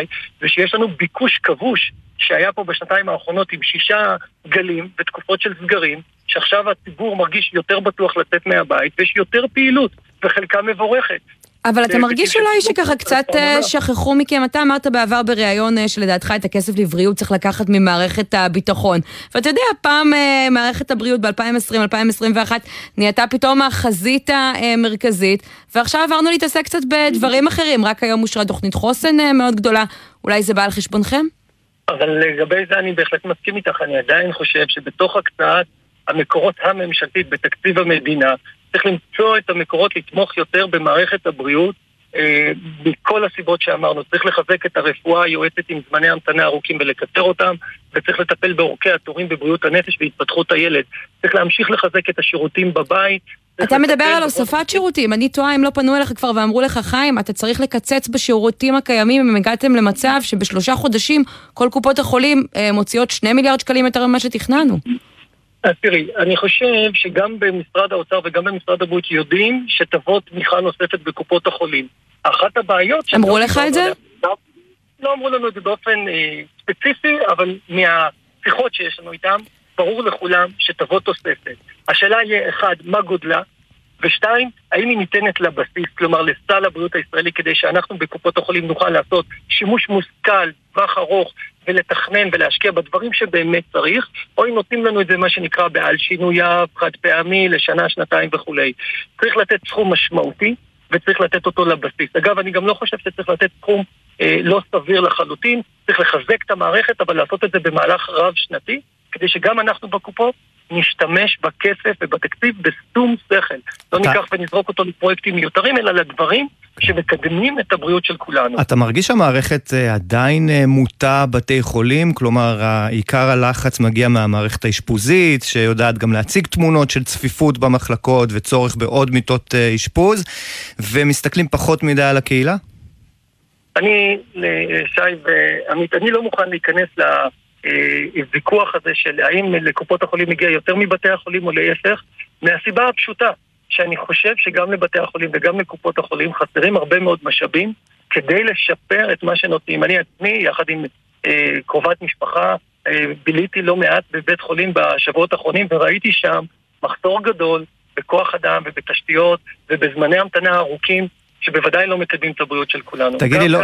זה שיש לנו ביקוש כבוש שהיה פה בשנתיים האחרונות עם שישה גלים ותקופות של סגרים, שעכשיו הציבור מרגיש יותר בטוח לצאת מהבית, ויש יותר פעילות, וחלקה מבורכת. אבל אתה מרגיש אולי שככה קצת אה, שכחו מכם, אתה אמרת בעבר בריאיון אה, שלדעתך את הכסף לבריאות צריך לקחת ממערכת הביטחון. ואתה יודע, פעם אה, מערכת הבריאות ב-2020-2021 נהייתה פתאום החזית המרכזית, ועכשיו עברנו להתעסק קצת בדברים אחרים, רק היום אושרה תוכנית חוסן מאוד גדולה, אולי זה בא על חשבונכם? אבל לגבי זה אני בהחלט מסכים איתך, אני עדיין חושב שבתוך הקצאת המקורות הממשלתית בתקציב המדינה, צריך למצוא את המקורות לתמוך יותר במערכת הבריאות מכל הסיבות שאמרנו. צריך לחזק את הרפואה היועצת עם זמני המתנה ארוכים ולקצר אותם, וצריך לטפל באורכי התורים בבריאות הנפש והתפתחות הילד. צריך להמשיך לחזק את השירותים בבית. אתה מדבר על הוספת שירותים, אני טועה אם לא פנו אליך כבר ואמרו לך, חיים, אתה צריך לקצץ בשירותים הקיימים אם הגעתם למצב שבשלושה חודשים כל קופות החולים אה, מוציאות שני מיליארד שקלים יותר ממה שתכננו. אז תראי, אני חושב שגם במשרד האוצר וגם במשרד הבריאות יודעים שתבוא תמיכה נוספת בקופות החולים. אחת הבעיות... אמרו לך את זה? לא אמרו לנו את זה באופן אה, ספציפי, אבל מהשיחות שיש לנו איתם, ברור לכולם שתבוא תוספת. השאלה יהיה, אחד, מה גודלה? ושתיים, האם היא ניתנת לבסיס, כלומר לסל הבריאות הישראלי, כדי שאנחנו בקופות החולים נוכל לעשות שימוש מושכל, טווח ארוך, ולתכנן ולהשקיע בדברים שבאמת צריך, או אם נותנים לנו את זה מה שנקרא בעל שינוייו, חד פעמי, לשנה, שנתיים וכולי. צריך לתת סכום משמעותי, וצריך לתת אותו לבסיס. אגב, אני גם לא חושב שצריך לתת סכום אה, לא סביר לחלוטין, צריך לחזק את המערכת, אבל לעשות את זה במהלך רב-שנתי, כדי שגם אנחנו בקופות נשתמש בכסף ובתקציב בשום שכל. לא ניקח ונזרוק אותו לפרויקטים מיותרים, אלא לדברים שמקדמים את הבריאות של כולנו. אתה מרגיש שהמערכת אה, עדיין אה, מוטה בתי חולים? כלומר, עיקר הלחץ מגיע מהמערכת האשפוזית, שיודעת גם להציג תמונות של צפיפות במחלקות וצורך בעוד מיטות אה, אשפוז, ומסתכלים פחות מדי על הקהילה? אני, שי ועמית, אני לא מוכן להיכנס ל... הוויכוח הזה של האם לקופות החולים מגיע יותר מבתי החולים או להפך, מהסיבה הפשוטה שאני חושב שגם לבתי החולים וגם לקופות החולים חסרים הרבה מאוד משאבים כדי לשפר את מה שנותנים. אני עצמי, יחד עם אה, קרובת משפחה, אה, ביליתי לא מעט בבית חולים בשבועות האחרונים וראיתי שם מחסור גדול בכוח אדם ובתשתיות ובזמני המתנה ארוכים שבוודאי לא מקדמים את הבריאות של כולנו. תגידי, לא,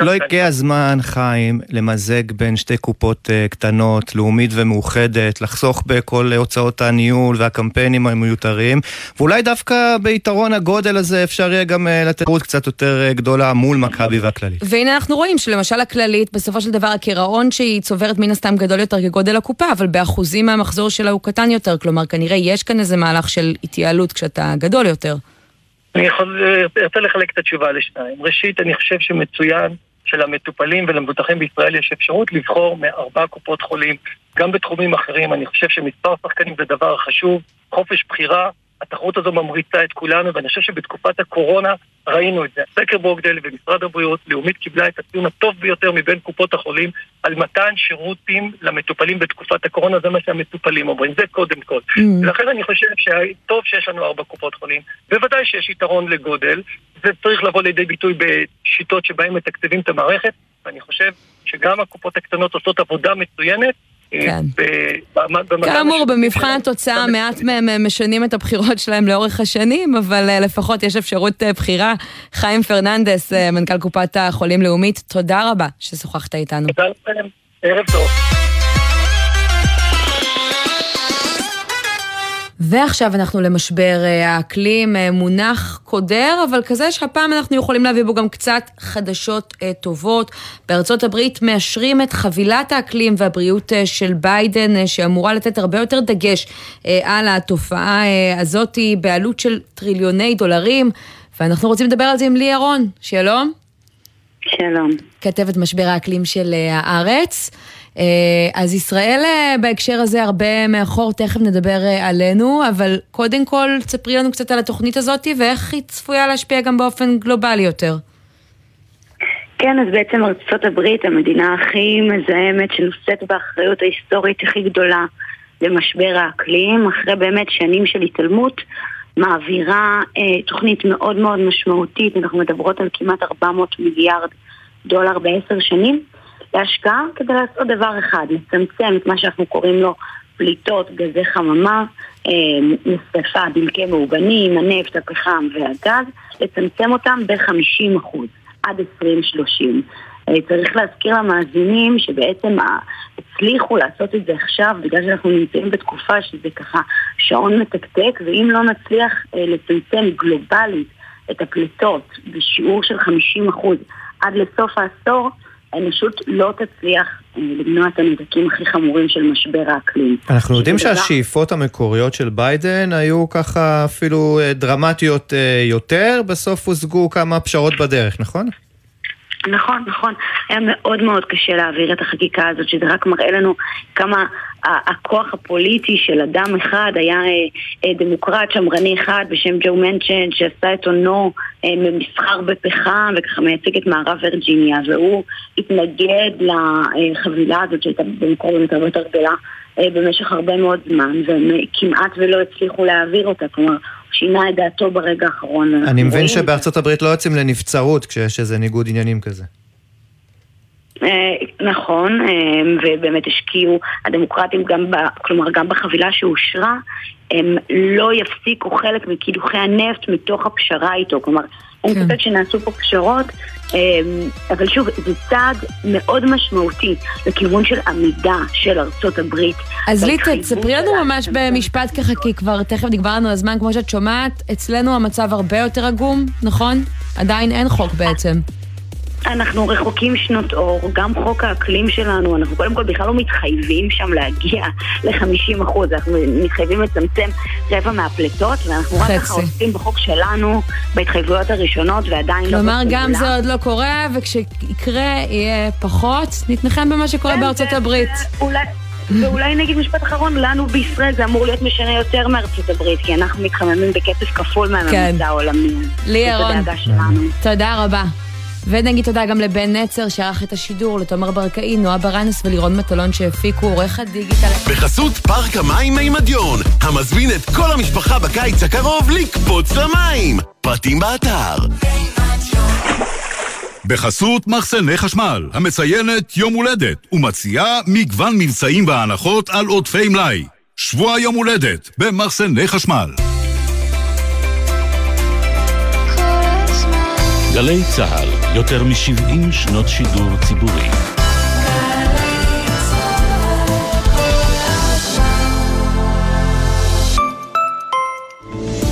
לא הגיע הזמן, חיים, למזג בין שתי קופות uh, קטנות, לאומית ומאוחדת, לחסוך בכל הוצאות הניהול והקמפיינים המיותרים, ואולי דווקא ביתרון הגודל הזה אפשר יהיה גם uh, לתת רות קצת יותר uh, גדולה מול מכבי והכללית. והנה אנחנו רואים שלמשל הכללית, בסופו של דבר הקירעון שהיא צוברת מן הסתם גדול יותר כגודל הקופה, אבל באחוזים מהמחזור שלה הוא קטן יותר, כלומר כנראה יש כאן איזה מהלך של התייעלות כשאתה גדול יותר. אני יכול, ארצה לחלק את התשובה לשניים. ראשית, אני חושב שמצוין שלמטופלים ולמבוטחים בישראל יש אפשרות לבחור מארבע קופות חולים, גם בתחומים אחרים. אני חושב שמספר שחקנים זה דבר חשוב, חופש בחירה, התחרות הזו ממריצה את כולנו, ואני חושב שבתקופת הקורונה ראינו את זה. סקר ברוקדייל ומשרד הבריאות, לאומית קיבלה את הציון הטוב ביותר מבין קופות החולים על מתן שירותים למטופלים בתקופת הקורונה, זה מה שהמטופלים אומרים, זה קודם כל. Mm. ולכן אני חושב שטוב שיש לנו ארבע קופות חולים, בוודאי שיש יתרון לגודל, זה צריך לבוא לידי ביטוי בשיטות שבהן מתקצבים את המערכת, ואני חושב שגם הקופות הקטנות עושות עבודה מצוינת, כן. כאמור, במבחן התוצאה מעט מהם משנים את הבחירות שלהם לאורך השנים, אבל אה, לפחות יש אפשרות אה, בחירה. חיים פרננדס, אה, מנכ"ל קופת החולים לאומית, תודה רבה ששוחחת איתנו. תודה לכם, ערב טוב. ועכשיו אנחנו למשבר אה, האקלים, אה, מונח קודר, אבל כזה שהפעם אנחנו יכולים להביא בו גם קצת חדשות אה, טובות. בארצות הברית מאשרים את חבילת האקלים והבריאות של ביידן, שאמורה לתת הרבה יותר דגש על התופעה הזאת בעלות של טריליוני דולרים, ואנחנו רוצים לדבר על זה עם לי ירון. שלום. שלום. כתבת משבר האקלים של הארץ. אה, אז ישראל אה, בהקשר הזה הרבה מאחור, תכף נדבר אה, עלינו, אבל קודם כל תספרי לנו קצת על התוכנית הזאת ואיך היא צפויה להשפיע גם באופן גלובלי יותר. כן, אז בעצם ארצות הברית, המדינה הכי מזהמת, שנושאת באחריות ההיסטורית הכי גדולה למשבר האקלים, אחרי באמת שנים של התעלמות, מעבירה אה, תוכנית מאוד מאוד משמעותית, אנחנו מדברות על כמעט 400 מיליארד דולר בעשר שנים. להשקעה כדי לעשות דבר אחד, לצמצם את מה שאנחנו קוראים לו פליטות גזי חממה, אה, דלקי מאובנים, הנפט, הפחם והגז, לצמצם אותם ב-50% עד 2030. אה, צריך להזכיר למאזינים שבעצם הצליחו לעשות את זה עכשיו בגלל שאנחנו נמצאים בתקופה שזה ככה שעון מתקתק ואם לא נצליח אה, לצמצם גלובלית את הפליטות בשיעור של 50% עד לסוף העשור האנושות לא תצליח אה, למנוע את הנזקים הכי חמורים של משבר האקלים. אנחנו יודעים שהשאיפות המקוריות של ביידן היו ככה אפילו אה, דרמטיות אה, יותר, בסוף הושגו כמה פשרות בדרך, נכון? נכון, נכון. היה מאוד מאוד קשה להעביר את החקיקה הזאת, שזה רק מראה לנו כמה הכוח הפוליטי של אדם אחד היה אה, אה, דמוקרט שמרני אחד בשם ג'ו מנצ'ן שעשה את עונו אה, ממסחר בפחם וככה מייצג את מערב וירג'יניה והוא התנגד לחבילה הזאת שהייתה במקור הרבה יותר גדולה במשך הרבה מאוד זמן והם כמעט ולא הצליחו להעביר אותה, כלומר שינה את דעתו ברגע האחרון. אני מבין שבארצות הברית לא יוצאים לנבצרות כשיש איזה ניגוד עניינים כזה. אה, נכון, אה, ובאמת השקיעו הדמוקרטים גם, ב, כלומר גם בחבילה שאושרה, הם לא יפסיקו חלק מקידוחי הנפט מתוך הפשרה איתו, כלומר אין כן. ספק שנעשו פה פשרות, אה, אבל שוב, זה צעד מאוד משמעותי לכיוון של עמידה של ארצות הברית. אז ליטה, תספרי לנו ממש במשפט ככה, כי כבר תכף נגמר לנו הזמן, כמו שאת שומעת, אצלנו המצב הרבה יותר עגום, נכון? עדיין אין חוק בעצם. אנחנו רחוקים שנות אור, גם חוק האקלים שלנו, אנחנו קודם כל בכלל לא מתחייבים שם להגיע ל-50 אחוז, אנחנו מתחייבים לצמצם רבע מהפליטות, ואנחנו רק ככה עושים בחוק שלנו, בהתחייבויות הראשונות, ועדיין לא... כלומר, גם זה עוד לא קורה, וכשיקרה יהיה פחות, נתנחם במה שקורה כן, בארצות הברית. אולי... ואולי נגיד משפט אחרון, לנו בישראל זה אמור להיות משנה יותר מארצות הברית, כי אנחנו מתחממים בכסף כפול מהממוצע כן. העולמי. לי ירון, תודה רבה. ונגיד תודה גם לבן נצר שערך את השידור, לתומר ברקאי, נועה ברנס ולירון מטלון שהפיקו, עורך הדיגיטל. בחסות פארק המים מימדיון, המזמין את כל המשפחה בקיץ הקרוב לקפוץ למים. פרטים באתר. בחסות מחסני חשמל, המציינת יום הולדת, ומציעה מגוון מבצעים והנחות על עודפי מלאי. שבוע יום הולדת במחסני חשמל. גלי צה"ל, יותר מ-70 שנות שידור ציבורי.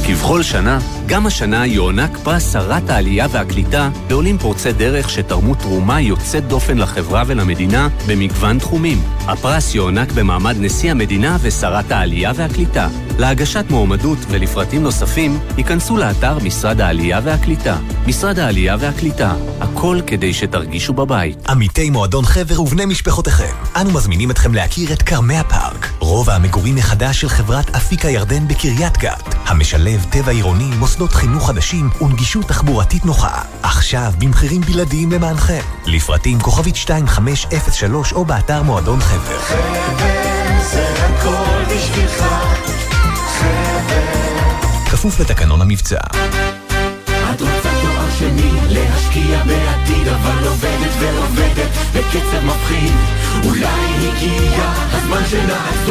כבכל שנה, גם השנה יוענק פרס שרת העלייה והקליטה לעולים פורצי דרך שתרמו תרומה יוצאת דופן לחברה ולמדינה במגוון תחומים. הפרס יוענק במעמד נשיא המדינה ושרת העלייה והקליטה. להגשת מועמדות ולפרטים נוספים, ייכנסו לאתר משרד העלייה והקליטה. משרד העלייה והקליטה, הכל כדי שתרגישו בבית. עמיתי מועדון חבר ובני משפחותיכם, אנו מזמינים אתכם להכיר את כרמי הפארק. רובע המגורים מחדש של חברת אפיק הירדן בקריית גת, המשלב טבע עירוני, מוסדות חינוך חדשים ונגישות תחבורתית נוחה. עכשיו במחירים בלעדיים למענכם. לפרטים כוכבית 2503 או באתר מועדון חבר. חבר זה הכל בשבילך, חבר. כפוף לתקנון המבצע. את רוצה תואר שני, להשקיע בעתיד, אבל עובדת ועובדת בקצב מפחיד. אולי הגיע הזמן שנעזור.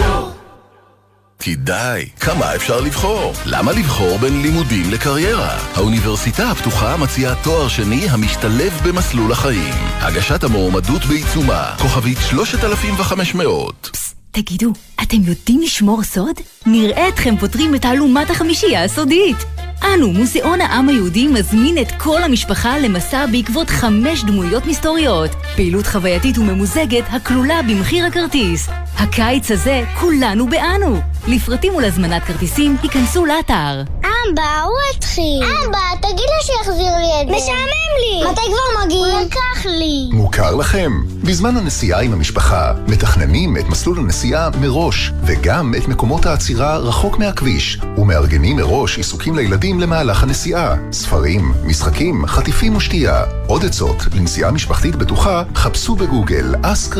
כי די, כמה אפשר לבחור? למה לבחור בין לימודים לקריירה? האוניברסיטה הפתוחה מציעה תואר שני המשתלב במסלול החיים. הגשת המועמדות בעיצומה, כוכבית 3500. תגידו, אתם יודעים לשמור סוד? נראה אתכם פותרים את תעלומת החמישייה הסודית. אנו, מוזיאון העם היהודי, מזמין את כל המשפחה למסע בעקבות חמש דמויות מסתוריות. פעילות חווייתית וממוזגת הכלולה במחיר הכרטיס. הקיץ הזה, כולנו באנו. לפרטים ולהזמנת כרטיסים, היכנסו לאתר. אמבה, הוא התחיל. אמבה, תגיד לו שיחזיר לי את זה. משעמם לי. מתי כבר מגיעים? הוא לקח לי. מוכר לכם? בזמן הנסיעה עם המשפחה, מתכננים את מסלול הנסיעה מראש, וגם את מקומות העצירה רחוק מהכביש, ומארגנים מראש עיסוקים לילדים למהלך הנסיעה. ספרים, משחקים, חטיפים ושתייה. עוד עצות לנסיעה משפחתית בטוחה, חפשו בגוגל אסק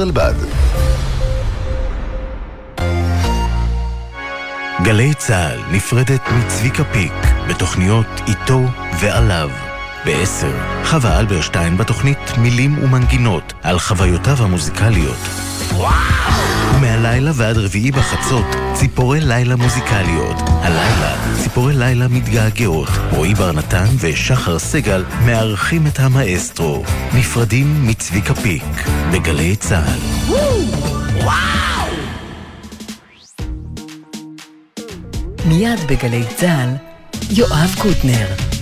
גלי צה"ל נפרדת מצביקה פיק בתוכניות איתו ועליו. בעשר, חווה אלברשטיין בתוכנית מילים ומנגינות על חוויותיו המוזיקליות. ומהלילה ועד רביעי בחצות, ציפורי לילה מוזיקליות. הלילה, ציפורי לילה מתגעגעות. רועי בר נתן ושחר סגל מארחים את המאסטרו. נפרדים מצביקה פיק, בגלי צה"ל. וואו! מיד בגלי צה"ל, יואב קוטנר.